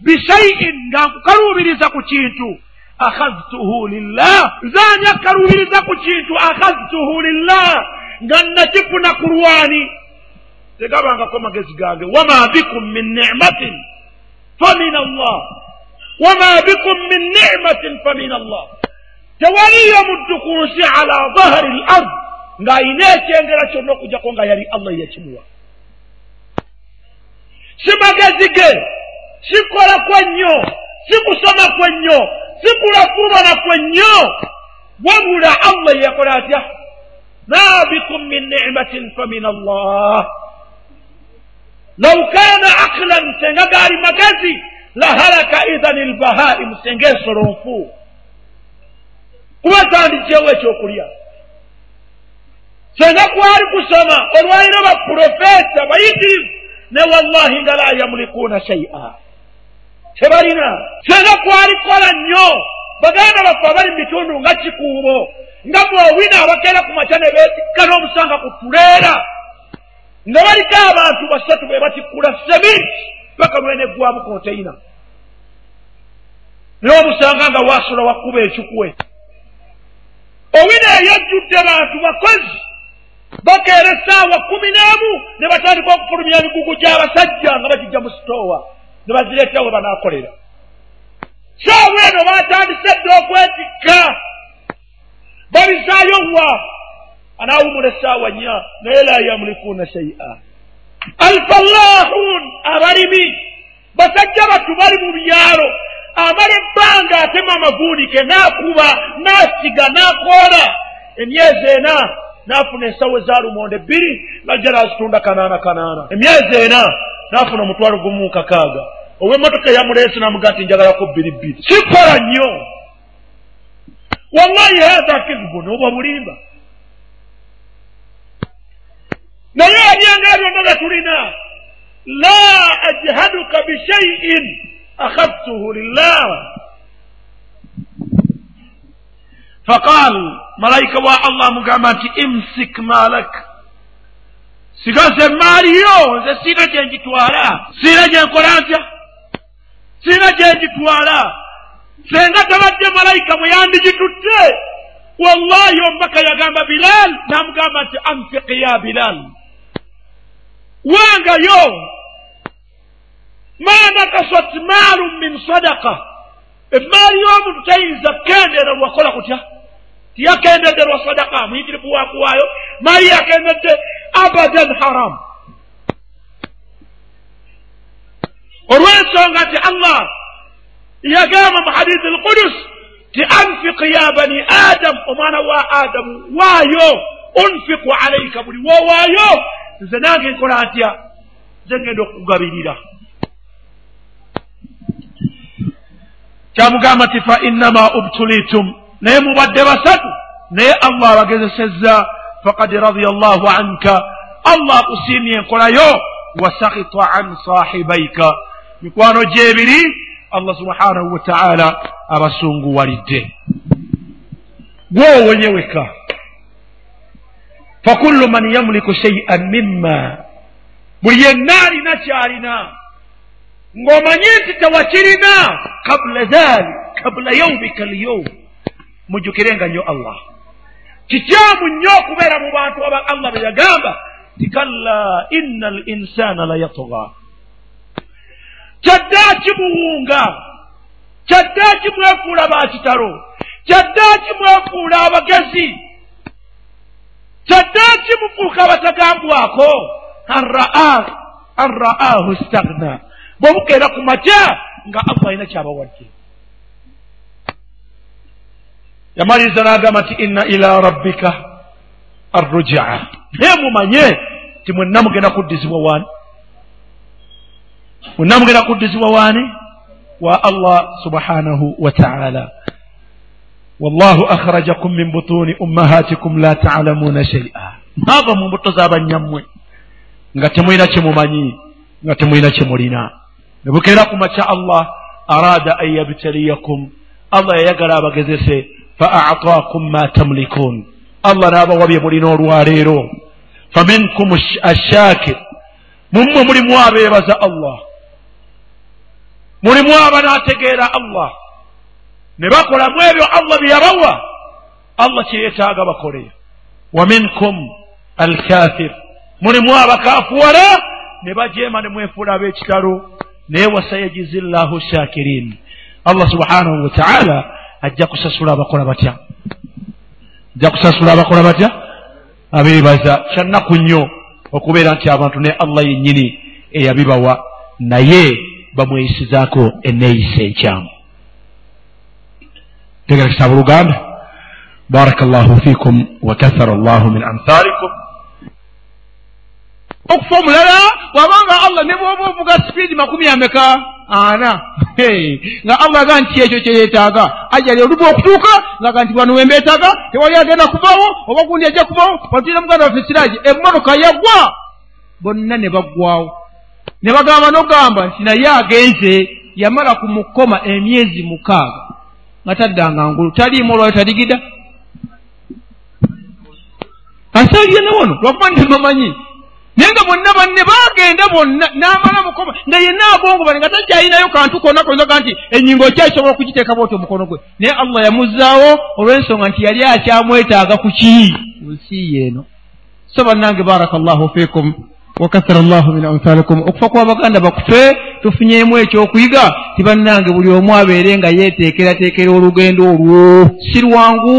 Bishayin nga nkukaluubiriza ku kintu. Akhaztuhu lillah. Nzanya kaluubiriza ku kintu akhaztuhu lillah nga nakifuna ku lwani. Tegabangako magezi gange wama bikum min nimatin famin allah wama bikum min nimatin famin allah tewaliyo muddu ku nsi ala dhahari l ard ng'ayina ekyengera kyonna okujjako nga yali allah yakimuwa si magezi ge sikola kwennyo si kusoma kwennyo si kulafubana kwennyo wabula allah yakola atya ma bikum min nimatin famin allah law kana aqlan senga gaali magezi lahalaka idhan lbahaimu senga ensolo nfu kuba tandikyewo ekyokulya senga kwali kusoma olwaliro baprofesa bayitirivu ne wallahi nga la yamulikuuna shaia tebalina senga kwalikola nnyo baganda baffe abali mu bitundu nga kikuubo nga mwowina abakeera ku makya ne beetikka n'omusanga ku tuleera nga baliko abantu basatu be batikkula seminti paka lweneggwamu konteina naye omusanga nga wasula wakkuba ekikwe. Owina eyajjudde bantu bakozi bakeera essaawa kumi n'emu ne batandika okufulumya emigugu gy'abasajja nga bagijja mu sitoowa ne bazireeta we banaakolera. Saawa eno baatandise dde okwetikka babisaayo wa anaawumula essaawa nnya naye la yamulikuuna shaia alfallahun abalimi. Basajja battu bali mu byalo. Amala ebbanga atema amavuunike n'akuba n'asiga n'akoola. Emyezi ena n'afuna ensawo za lumonde ebbiri ngajja naazitunda kanaana kanaana. Emyezi ena n'afuna omutwalo gumu kakaaga ow'emmotoka yamuleese namuga nti njagalako bbiri bbiri. Sikola nnyo wallahi hatha kizibu noobwa bulimba. Naye ebyenga byonna bye tulina la ajhaduka bishaiin akhadtuhu lillah. Faqal malayika wa allah amugamba nti imsik malak. Sigaze emaaliyo nze siina gye ngitwala siina gye nkola ntya siina gye ngitwala senga tabadde malayika mwe yandigitutte wallahi omubaka yagamba bilal namugamba nti anfik ya bilal. Wangayo. Ma nakasat maalu min sadaka emaali y'omuntu tayinza kukendera lwakola kutya? Tiyakendedde lwa sadaka muyitirivu wakuwaayo maali yakendedde abadan haram. Olw'ensonga nti allah yagamba mu hadithi alqudus ti anfiq ya bani adamu omwana wa adamu waayo unfiku alaika buli woowaayo nze nange nkola ntya nze ngenda okukugabirira kyamugamba nti fa innama ubtulitum. Naye mubadde basatu naye allah abagezesezza fakad radia allahu anka. Allah akusiimye enkolayo wasakita an sahibaika mikwano gyebiri allah subhanahu wataala abasunguwalidde. Gwowenye weka fakullu man yamuliku shaian mimma. Buli yenna alina kyalina ng'omanyi nti tewakirina kabula dhali kabula yaumika lyaum mujjukirenga nnyo allah. Kikyamu nnyo okubeera mu bantu aba allah be yagamba ti kalla inna al insana la yatga kyaddaaki muwunga. Kyaddaaki mwefuula bakitalo kyaddaaki mwefuula abagezi. Kyaddaaki mufuuka abatagambwako. An ra'ahu stagna bwebukeera ku makya nga allah alina kyabawadde. Yamaliriza n'agamba nti inna ila rabbika arrujaa naye mumanye ti mwenna mugenda kuddizibwa waani mwenna mugenda kuddizibwa waani? Wa allah subhanahu wa taala. Wallahu akhrajakum min butuni ummahatikum la taalamuuna shaia mwava mu mbuto z'abanyammwe nga temulina kyemumanyi nga temulina kyemulina. Ne bukeera ku makya allah araada an yabtaliyakum. Allah yayagala abagezese fa ataakum ma tamlikuun. Allah n'abawa bye mulina olwaleero faminkum ashaakir mummwe mulimu abeebaza allah mulimu abanaategeera allah. Ne bakolamu ebyo allah bye yabawa. Allah kyeyeetaaga bakole. Wa minkum alkafir. Mulimu abakaafuwala ne bajeema ne mwefuula ab'ekitalo. Naye wasayajizi llahu shakirin. Allah subhanahu wa taala ajja kusasula abakola batya. Ajja kusasula abakola batya? Abeebaza kyannaku nnyo okubeera nti abantu ne allah yennyini eyabibawa. Naye bamweyisizaako eneeyisa enkyamu tegera kitaba oluganda. Baraka llahu fikum wakathara llahu min amthalikum. Okufa omulala wabanga allah ne bwoba ovuga sipiidi makumi ameka? Ana. Nga allah aga nti ekyo kyeyeetaaga ajali oluba okutuuka ngaga nti bano wembeetaaga tewali agenda kuvawo oba gundi ajja kuvawo batulina muganda waffe siraaji emmotoka yagwa. Bonna ne baggwawo ne bagamba nogamba nti naye agenze yamala ku mukoma emyezi mukaaga. Nga taddanga ngulu. Taliimu olwayo taligida asalye nawono lwakuba ntibamanyi naye nga bonna banne baagenda bonna n'amala mukoma nga yenna agongobane nga takyayinayo kantu konna koyinzaga nti enyingo okyayisobola okugiteeka bwoti omukono gwe? Naye allah yamuzzaawo olw'ensonga nti yali akyamwetaaga ku ki? Nsi yeeno so bannange baraka llahu fiikum wakathara llahu min amthalikum okufa kw'abaganda bakufe tufunyeemu ekyokuyiga ti bannange buli omu abeere nga yeeteekerateekera olugendo olwo si lwangu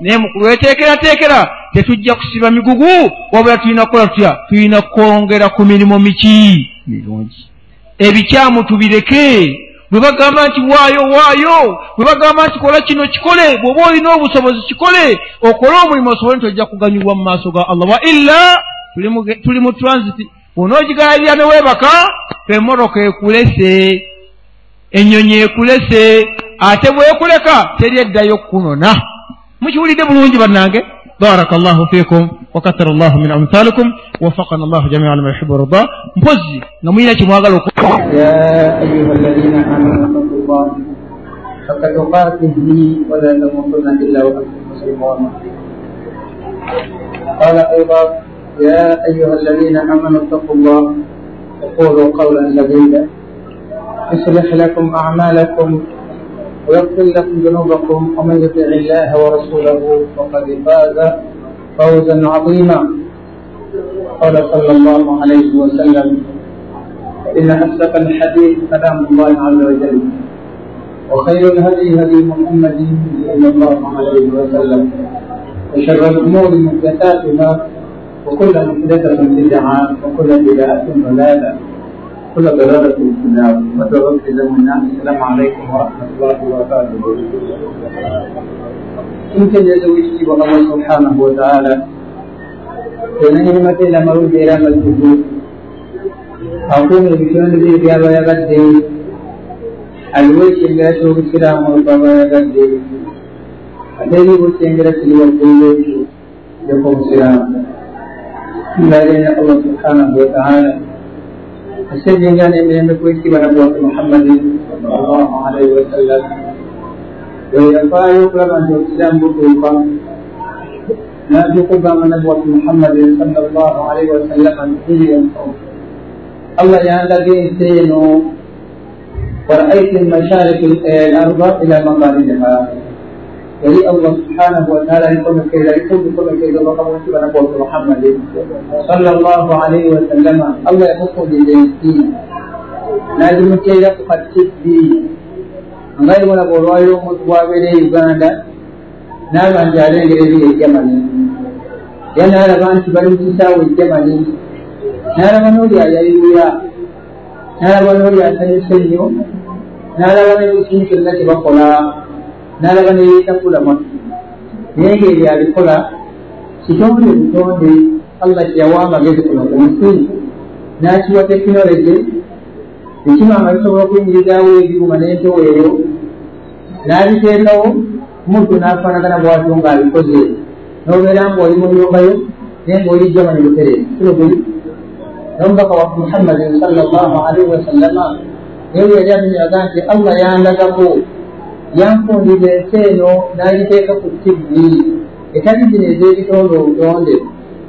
naye mukulweteekerateekera tetujja kusiba migugu wabula tulina kukola tutya tulina kwongera ku mirimu miki mirungi ebikyamu tubireke bwe bagamba nti waayo waayo bwe bagamba nti kola kino kikole bw'oba olina obusobozi kikole okole omulimu osobole nti ojja kuganyulwa mu maaso ga allah wa illa tuli mu transit onoogigalalira ne weebaka emmotoka ekulese ennyonyi ekulese ate bwekuleka teri eddayo kunona mukiwulidde bulungi bannange بارك الله فيكم وكثر الله من أمثالكم وفقنا الله جميعا لما يحب ويرضى مبزي نمينا كمواغل يا أيها الذين آمنوا اتقوا الله حق تقاته ولا تموتن إلا وأنتم مسلمون قال أيضا يا أيها الذين آمنوا اتقوا الله وقولوا قولا سديدا. يصلح لكم أعمالكم ويغفر لكم ذنوبكم. ومن يطع الله ورسوله فقد فاز فوزا عظيما. قال صلى الله عليه وسلم إن أصدق الحديث كلام الله عز وجل وخير الهدي هدي محمد صلى الله عليه وسلم وشر الأمور محدثاتها وكل محدثة بدعة وكل بدعة ضلالة كل ضلالة في النار. وتوفي زمنا السلام عليكم ورحمة الله وبركاته. يمكن لزوجي والله سبحانه وتعالى لأن نعمة لما رد إلى الوجود أقوم بشأن ذي يا ويغدي الوجه لا شوك السلام ويغدي الذي وجه يغدي يقوم السلام لا إله الله سبحانه وتعالى السجن من كويتي ونبوة محمد صلى الله عليه وسلم ويقال يقرب أن الإسلام بطوقا لا تقرب من نبوة محمد صلى الله عليه وسلم في الصوم الله يعلم سينو ورأيت المشارق الأرض إلى مغاربها jadi Allah Subhanahu wa taala itu mengkira itu itu mengkira Allah kamu pada Nabi Muhammad sallallahu alaihi wasallam Allah yang di denti nadi mengkira kepada di ngai mana borwayo mutwa bere Uganda na banjare ngere di Yamani yana da ban ci barin kita wa Yamani na da mano da yayi wuya na da mano da sai sanyo na kola nalabana yetakula matu. Naye ng'ebyabikola kitonde butonde allah kyeyawa amagezi kuno ku nsi n'akiwa tekinologi ekimama bisobola okuyingirizaawo ebyuma n'entowo eyo n'abiteekawo muntu n'afaanagana bwatyo ng'abikoze. N'obeera ng'oli mu nyumbayo naye ng'oli jamani butere kiro guli. N'omubaka wa muhammadin sallallahu alaihi wasallama naye yali amenyaga nti allah yandagako yanfundira ensi eno n'agiteeka ku tibbi etali zino ez'ebitoondo obutonde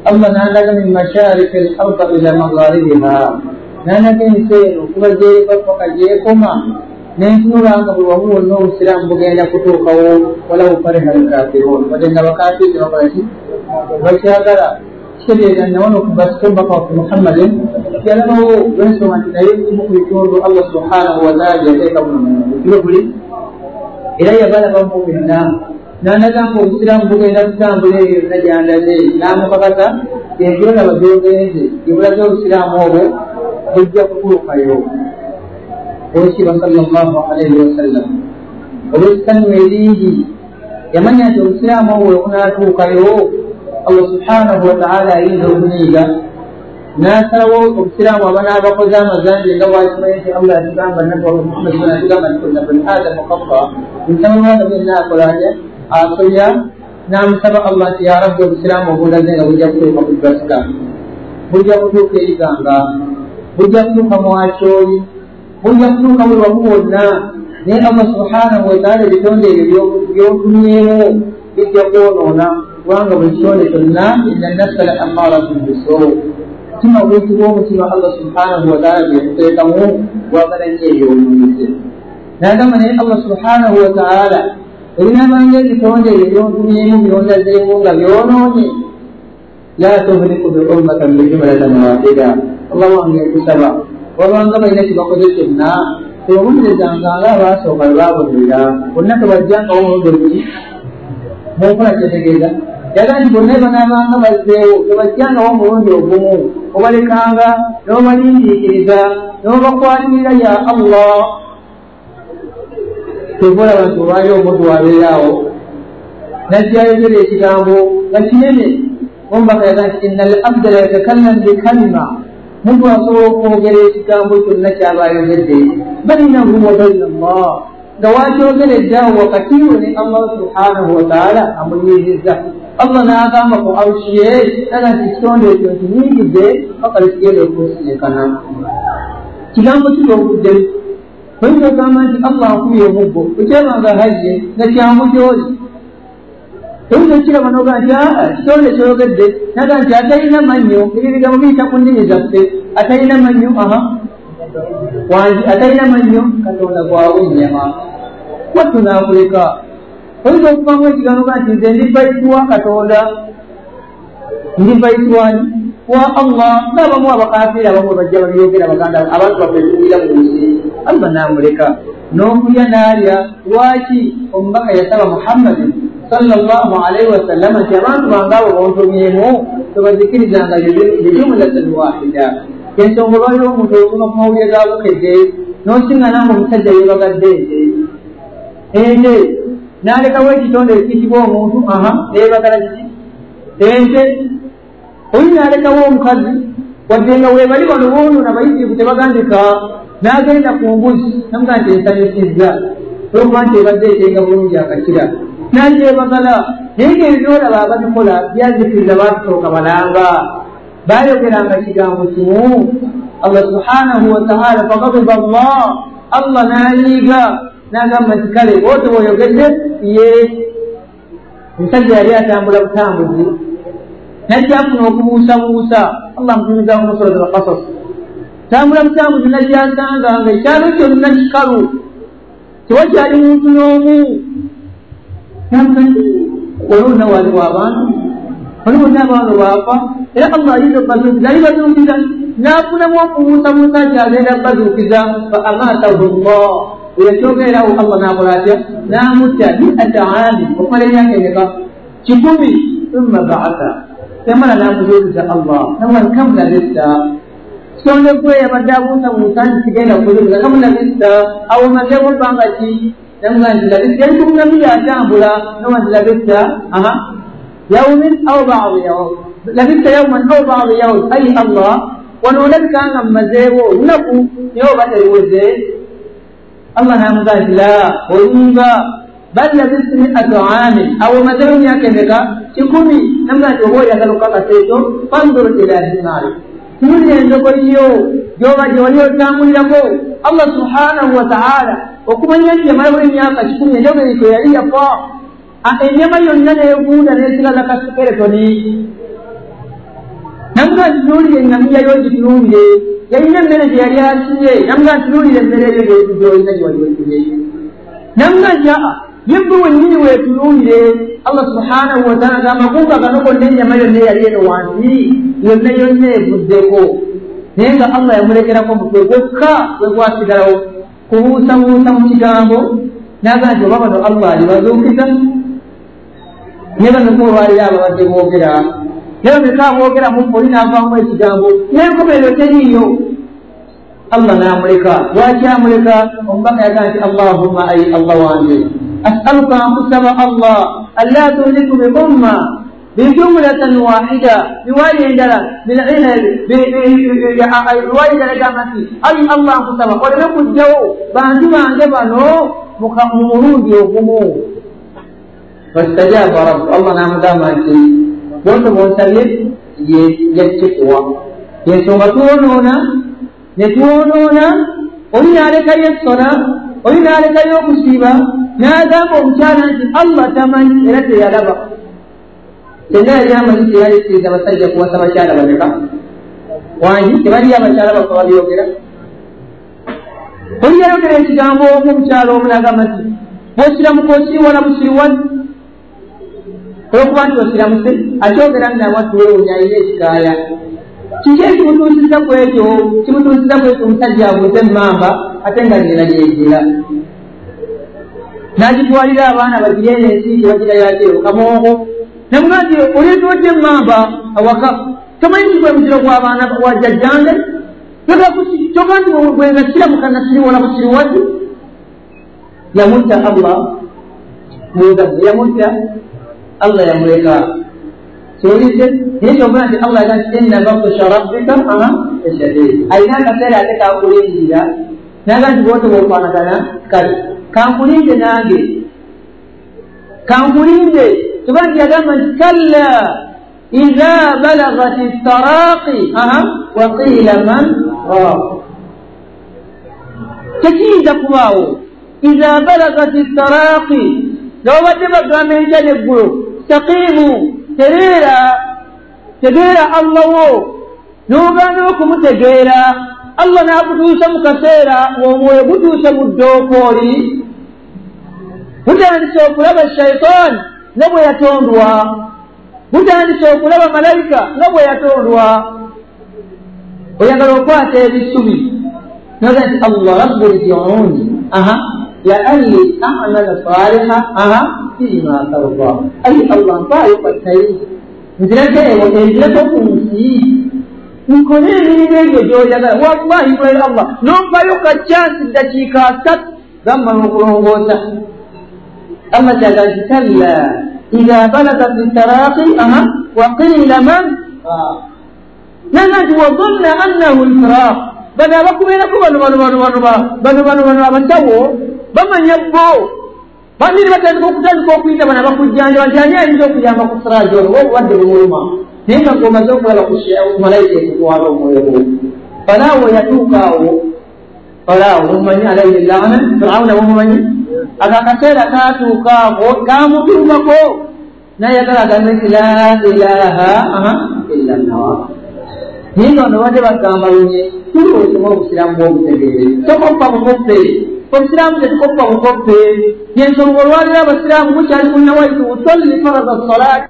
allah n'andaga min mashariki al arda ila magharibiha. N'andaga ensi eno okuba gyereka paka gyekoma nentunula nga buli wamu wonna obusiraamu bugenda kutuukawo walawo fariha alkafirun wadde nga bakafiri tebakolaki bakyagala. Kitegeeza nawono kubasitumbaka wafe muhammadin yalabawo lwensonga nti naye kimu ku bitundu allah subhanahu wataala gyateeka buno mukiro buli era yabalabamu byonna n'andaga nti obusiraamu bugenda kutambula ebyo byonna gyandaze n'amukakasa ebyolaba byogenze ebulaga obusiraamu obwo bujja kutuukayo owekiba sallallahu alaihi wasallam olw'essanyu eringi yamanya nti obusiraamu obwo webunaatuukayo allah subhanahu wataala ayinza okunyiiga n'asalawo obusiraamu abanaabakoze amazambi nga bwakimanyi nti allah atugamba nabbi wa muhammad atugamba nti kulla bani adamu kafa nsaba mwana byonna akolanya asoya n'amusaba allah nti ya rabbi obusiraamu obulaze nga bujja kutuuka ku basiraamu bujja kutuuka eriganga bujja kutuuka mwakyoli bujja kutuuka buli wamu bwonna naye allah subhanahu wataala ebitonde ebyo byotumyemu bijja kwonoona kubanga buli kitonde kyonna ina nafsa la amaratun bisoo omutima gwekibwa omutima allah subhanahu wataala byemuteekamu gwagala nnyo ebyomumize nagamba naye allah subhanahu wataala ebinabanga ebitonde ebyo byontumyemu byondazeemu nga byonoonye la tuhliku bi ummatan bijumlatan wahida allah wange nkusaba wabanga balina kibakoze kyonna tebawulirezanga nga abaasooka lwebabonerera bonna tebajjangawo muludo luki munkola kyetegeeza yaga nti bonna banaabanga bazzeewo tebajjangawo omulundi ogumu obalekanga n'obalindiikiriza n'obakwatirira ya allah. Tekolaba nti olwali omuntu wabeeraawo najjayogera ekigambo nga kinene ombaka yaga nti ina al abda la yatakallam bikalima muntu asobola okwogera ekigambo kyonna kyaba ayogedde bainahu wa baina allah. Nga wakyogereddaawo wakati we ne allah subhanahu wataala amuyiriza allah n'agamba ku arushi ye naga nti ekitonde ekyo nkinyingidde paka likigenda okusinkana kigambo kiri obuddemu oyinza ogamba nti allah nkubye omuggo ekyebanga hajje nga kyangu gyoli oyinza okiraba noga nti aa kitonde kyogedde naga nti atalina mannyo ebibigambo biyita ku nnimi zaffe atalina mannyo aha. Wangi atalina mannyo katonda gwawunyama wattu naakuleka oyinza okuvamu ekigambo ga nti nze ndi baitwa katonda. Ndi baitwani wa allah. Ngaabamu abakafiiri abamu bajja babyogera baganda abantu baffe tuwira mu nsi. Allah naamuleka n'okulya n'alya. Lwaki omubaka yasaba muhammadi sallallahu alaihi wasallama nti abantu bange abo bontomyemu tebazikirizanga bijumulatan wahida ensonga lwaliwo omuntu okuma ku mawulire gabukedde n'osiŋŋana nga omusajja yebagadde ente. Ente n'alekawo ekitonde ekiyitibwa omuntu aha neebagala kiki ente oli n'alekawo omukazi wadde nga webali bano boonona bayitirivu tebagandika n'agenda ku mbuzi namuga nti ensanyusizza olwokuba nti ebadde etenga bulungi akakira. Nagyebagala naye ngaebyolaba ababikola byazikiriza batusooka balanga bayogeranga kigambo kimu allah subhanahu wataala fagadiba allah allah n'anyiiga n'agamba nti kale ote bweoyogedde ye omusajja yali atambula butambuzi najjafuna okubuusabuusa. Allah mutumizamu musurat alkasas tambula butambuzi najjasanga nga ekyalo kyonna kikalu tewakyali muntu n'omu. Waliwo abantu waliwo n'abantu baafa era allah ayinza okubazuukiza ali bazuukiza n'afunamu okubuusabuusa kyagenda kubazuukiza fa amatahu llah ekyogererawo allah nakola atya namutta miata ami okumala emyaka emeka kikumi thumma baasa yamala namuzuukiza allah? Nawan kam labista kitonde gwe yabadde abuusabuusa nti kigenda kuzuukiza kam labista awo mazeewo bbanga ki namuga nti labista yali kumunamiri atambula nawa nti labista aha. Yaumin au badi yaum labista yauman au badi yaum ayi allah wano olabika nga mumazeewo olunaku naye oba teriweze allah namuga nti la olinga bal labistu miatu amin omazeewo emyaka emeka kikumi namuga nti oba oyagala okukakasa ekyo fandur ila himari tunulira endogoyiyo gyoba gyewali otambulirako allah subhanahu wataala okumanya nti yamala buli emyaka kikumi endogoyi kwe yali yafa enyama yonna neegunda nesigala kasikeretoni namuga nti tunuulire engamiya yo gitunuulire yalina emmere gye yali asibye namuga nti tunuulire emmere eyo gyolina gyewaliwekire namuga nti aa yebwe wennyini weetunuulire allah subhanahu wataala nga amakunga gano gonna ennyama yonna eyali eno wansi yonna yonna evuddeko naye nga allah yamulekerako mutwe gwokka gwe gwasigalawo kubuusabuusa mu kigambo naga nti oba bano allah alibazuukiza naye banoko olwaliro ababadde boogera naye bameka aboogera mupoli naavaamu ekigambo naye enkomerero teriiyo allah n'amuleka lwaki amuleka omubaka yaga nti allahumma ayi allah wange asaluka nkusaba allah. Alla tuhliku bi umma. Bijumlatan wahida. Riwaya endala riwaya endala egamba nti ali allah nkusaba oleme kujjawo bantu bange bano mu mulundi ogumu fastajaba rabu allah namugamba nti bonto bonsabye yakikuwa yensonga twonoona ne twonoona oli naalekayo essola oli naalekayo okusiiba n'agamba omukyala nti allah tamanyi era teyalaba senga yali amanyi teyayisiriza abasajja kuwasa bakyala baleka wangi tebaliyo abakyala bafa babyogera oli yayogera ekigambo omu omukyala omu nagamba nti bwosiramuka osiriwala busiriwali olwokuba nti osiramuse akyogera namwatuwewunya alina ekikaaya. Kiki ekimutuusiza ku ekyo? Kimutuusiza ku ekyo omusajja abuuze emamba ate nga nina lyegera n'agitwalira abaana bagirene ensi tebagirayo ate kamongo namuga nti oleetodde emamba awaka. Tomanyi nti gwe muziro gw'abaana wajjajjange toga nti bwenga kiramuka nasiriwola busiriwadde yamutta allah mugazi yamutta allah yamuleka kiwulidde naye kyobona nti allah aga nti inna bakusha rabbika eshadid alina akaseera ate kakulindira naga nti bwote bwofanagana kale kankulinde nange kankulinde kuba nti yagamba nti kalla iza balagat taraqi waqiila man raq tekiyinza kubaawo iza balagat taraqi nga babadde bagamba enkya neggulo staqiimu tereera tegeera allah wo n'ogaana okumutegeera allah n'akutuusa mu kaseera ng'omwoyo gutuuse mu ddookooli gutandise okulaba shaitaani nga bwe yatondwa gutandise okulaba malayika nga bwe yatondwa oyagala okwata ebisubi noga nti allah rabbu rjiuni aha laalli amala saliha aha fima tarda ayi allah mpaayo kattayi nzirako enzirako ku nsi nkole emirimu egyo gyoyagala wallahi mulere allah nompayo kacyansi dakiika asatu gammala okulongoosa allah kyaga nti kalla iza balagat taraqi aha waqiila man naga nti wadonna annahu lfiraq bano abakubeerako bano bano bano bano bano bano bano abasawo bamanya bo baniri batandika okutandika okuyita bano abakujjanjaba nti ani ayinza okuyamba ku siraaji olwo oba obulwadde bumuluma naye nga gomaze okulaba ku malayika ekutwala omwoyo gwo falaawo yatuukaawo falaawo mumanyi alaihi llaana firawuna bumumanyi ako akaseera katuukaako kamutuukako nayagala agambe nti la ilaha illa llah naye nga bano badde bagamba lunye tuli osoma obusiraamu bwobutegeere tokoppa bukoppe obusiraamu tetukoppa bukoppe yensonga olwaliro abasiraamu bukyali kunawaitu usalli farada salaati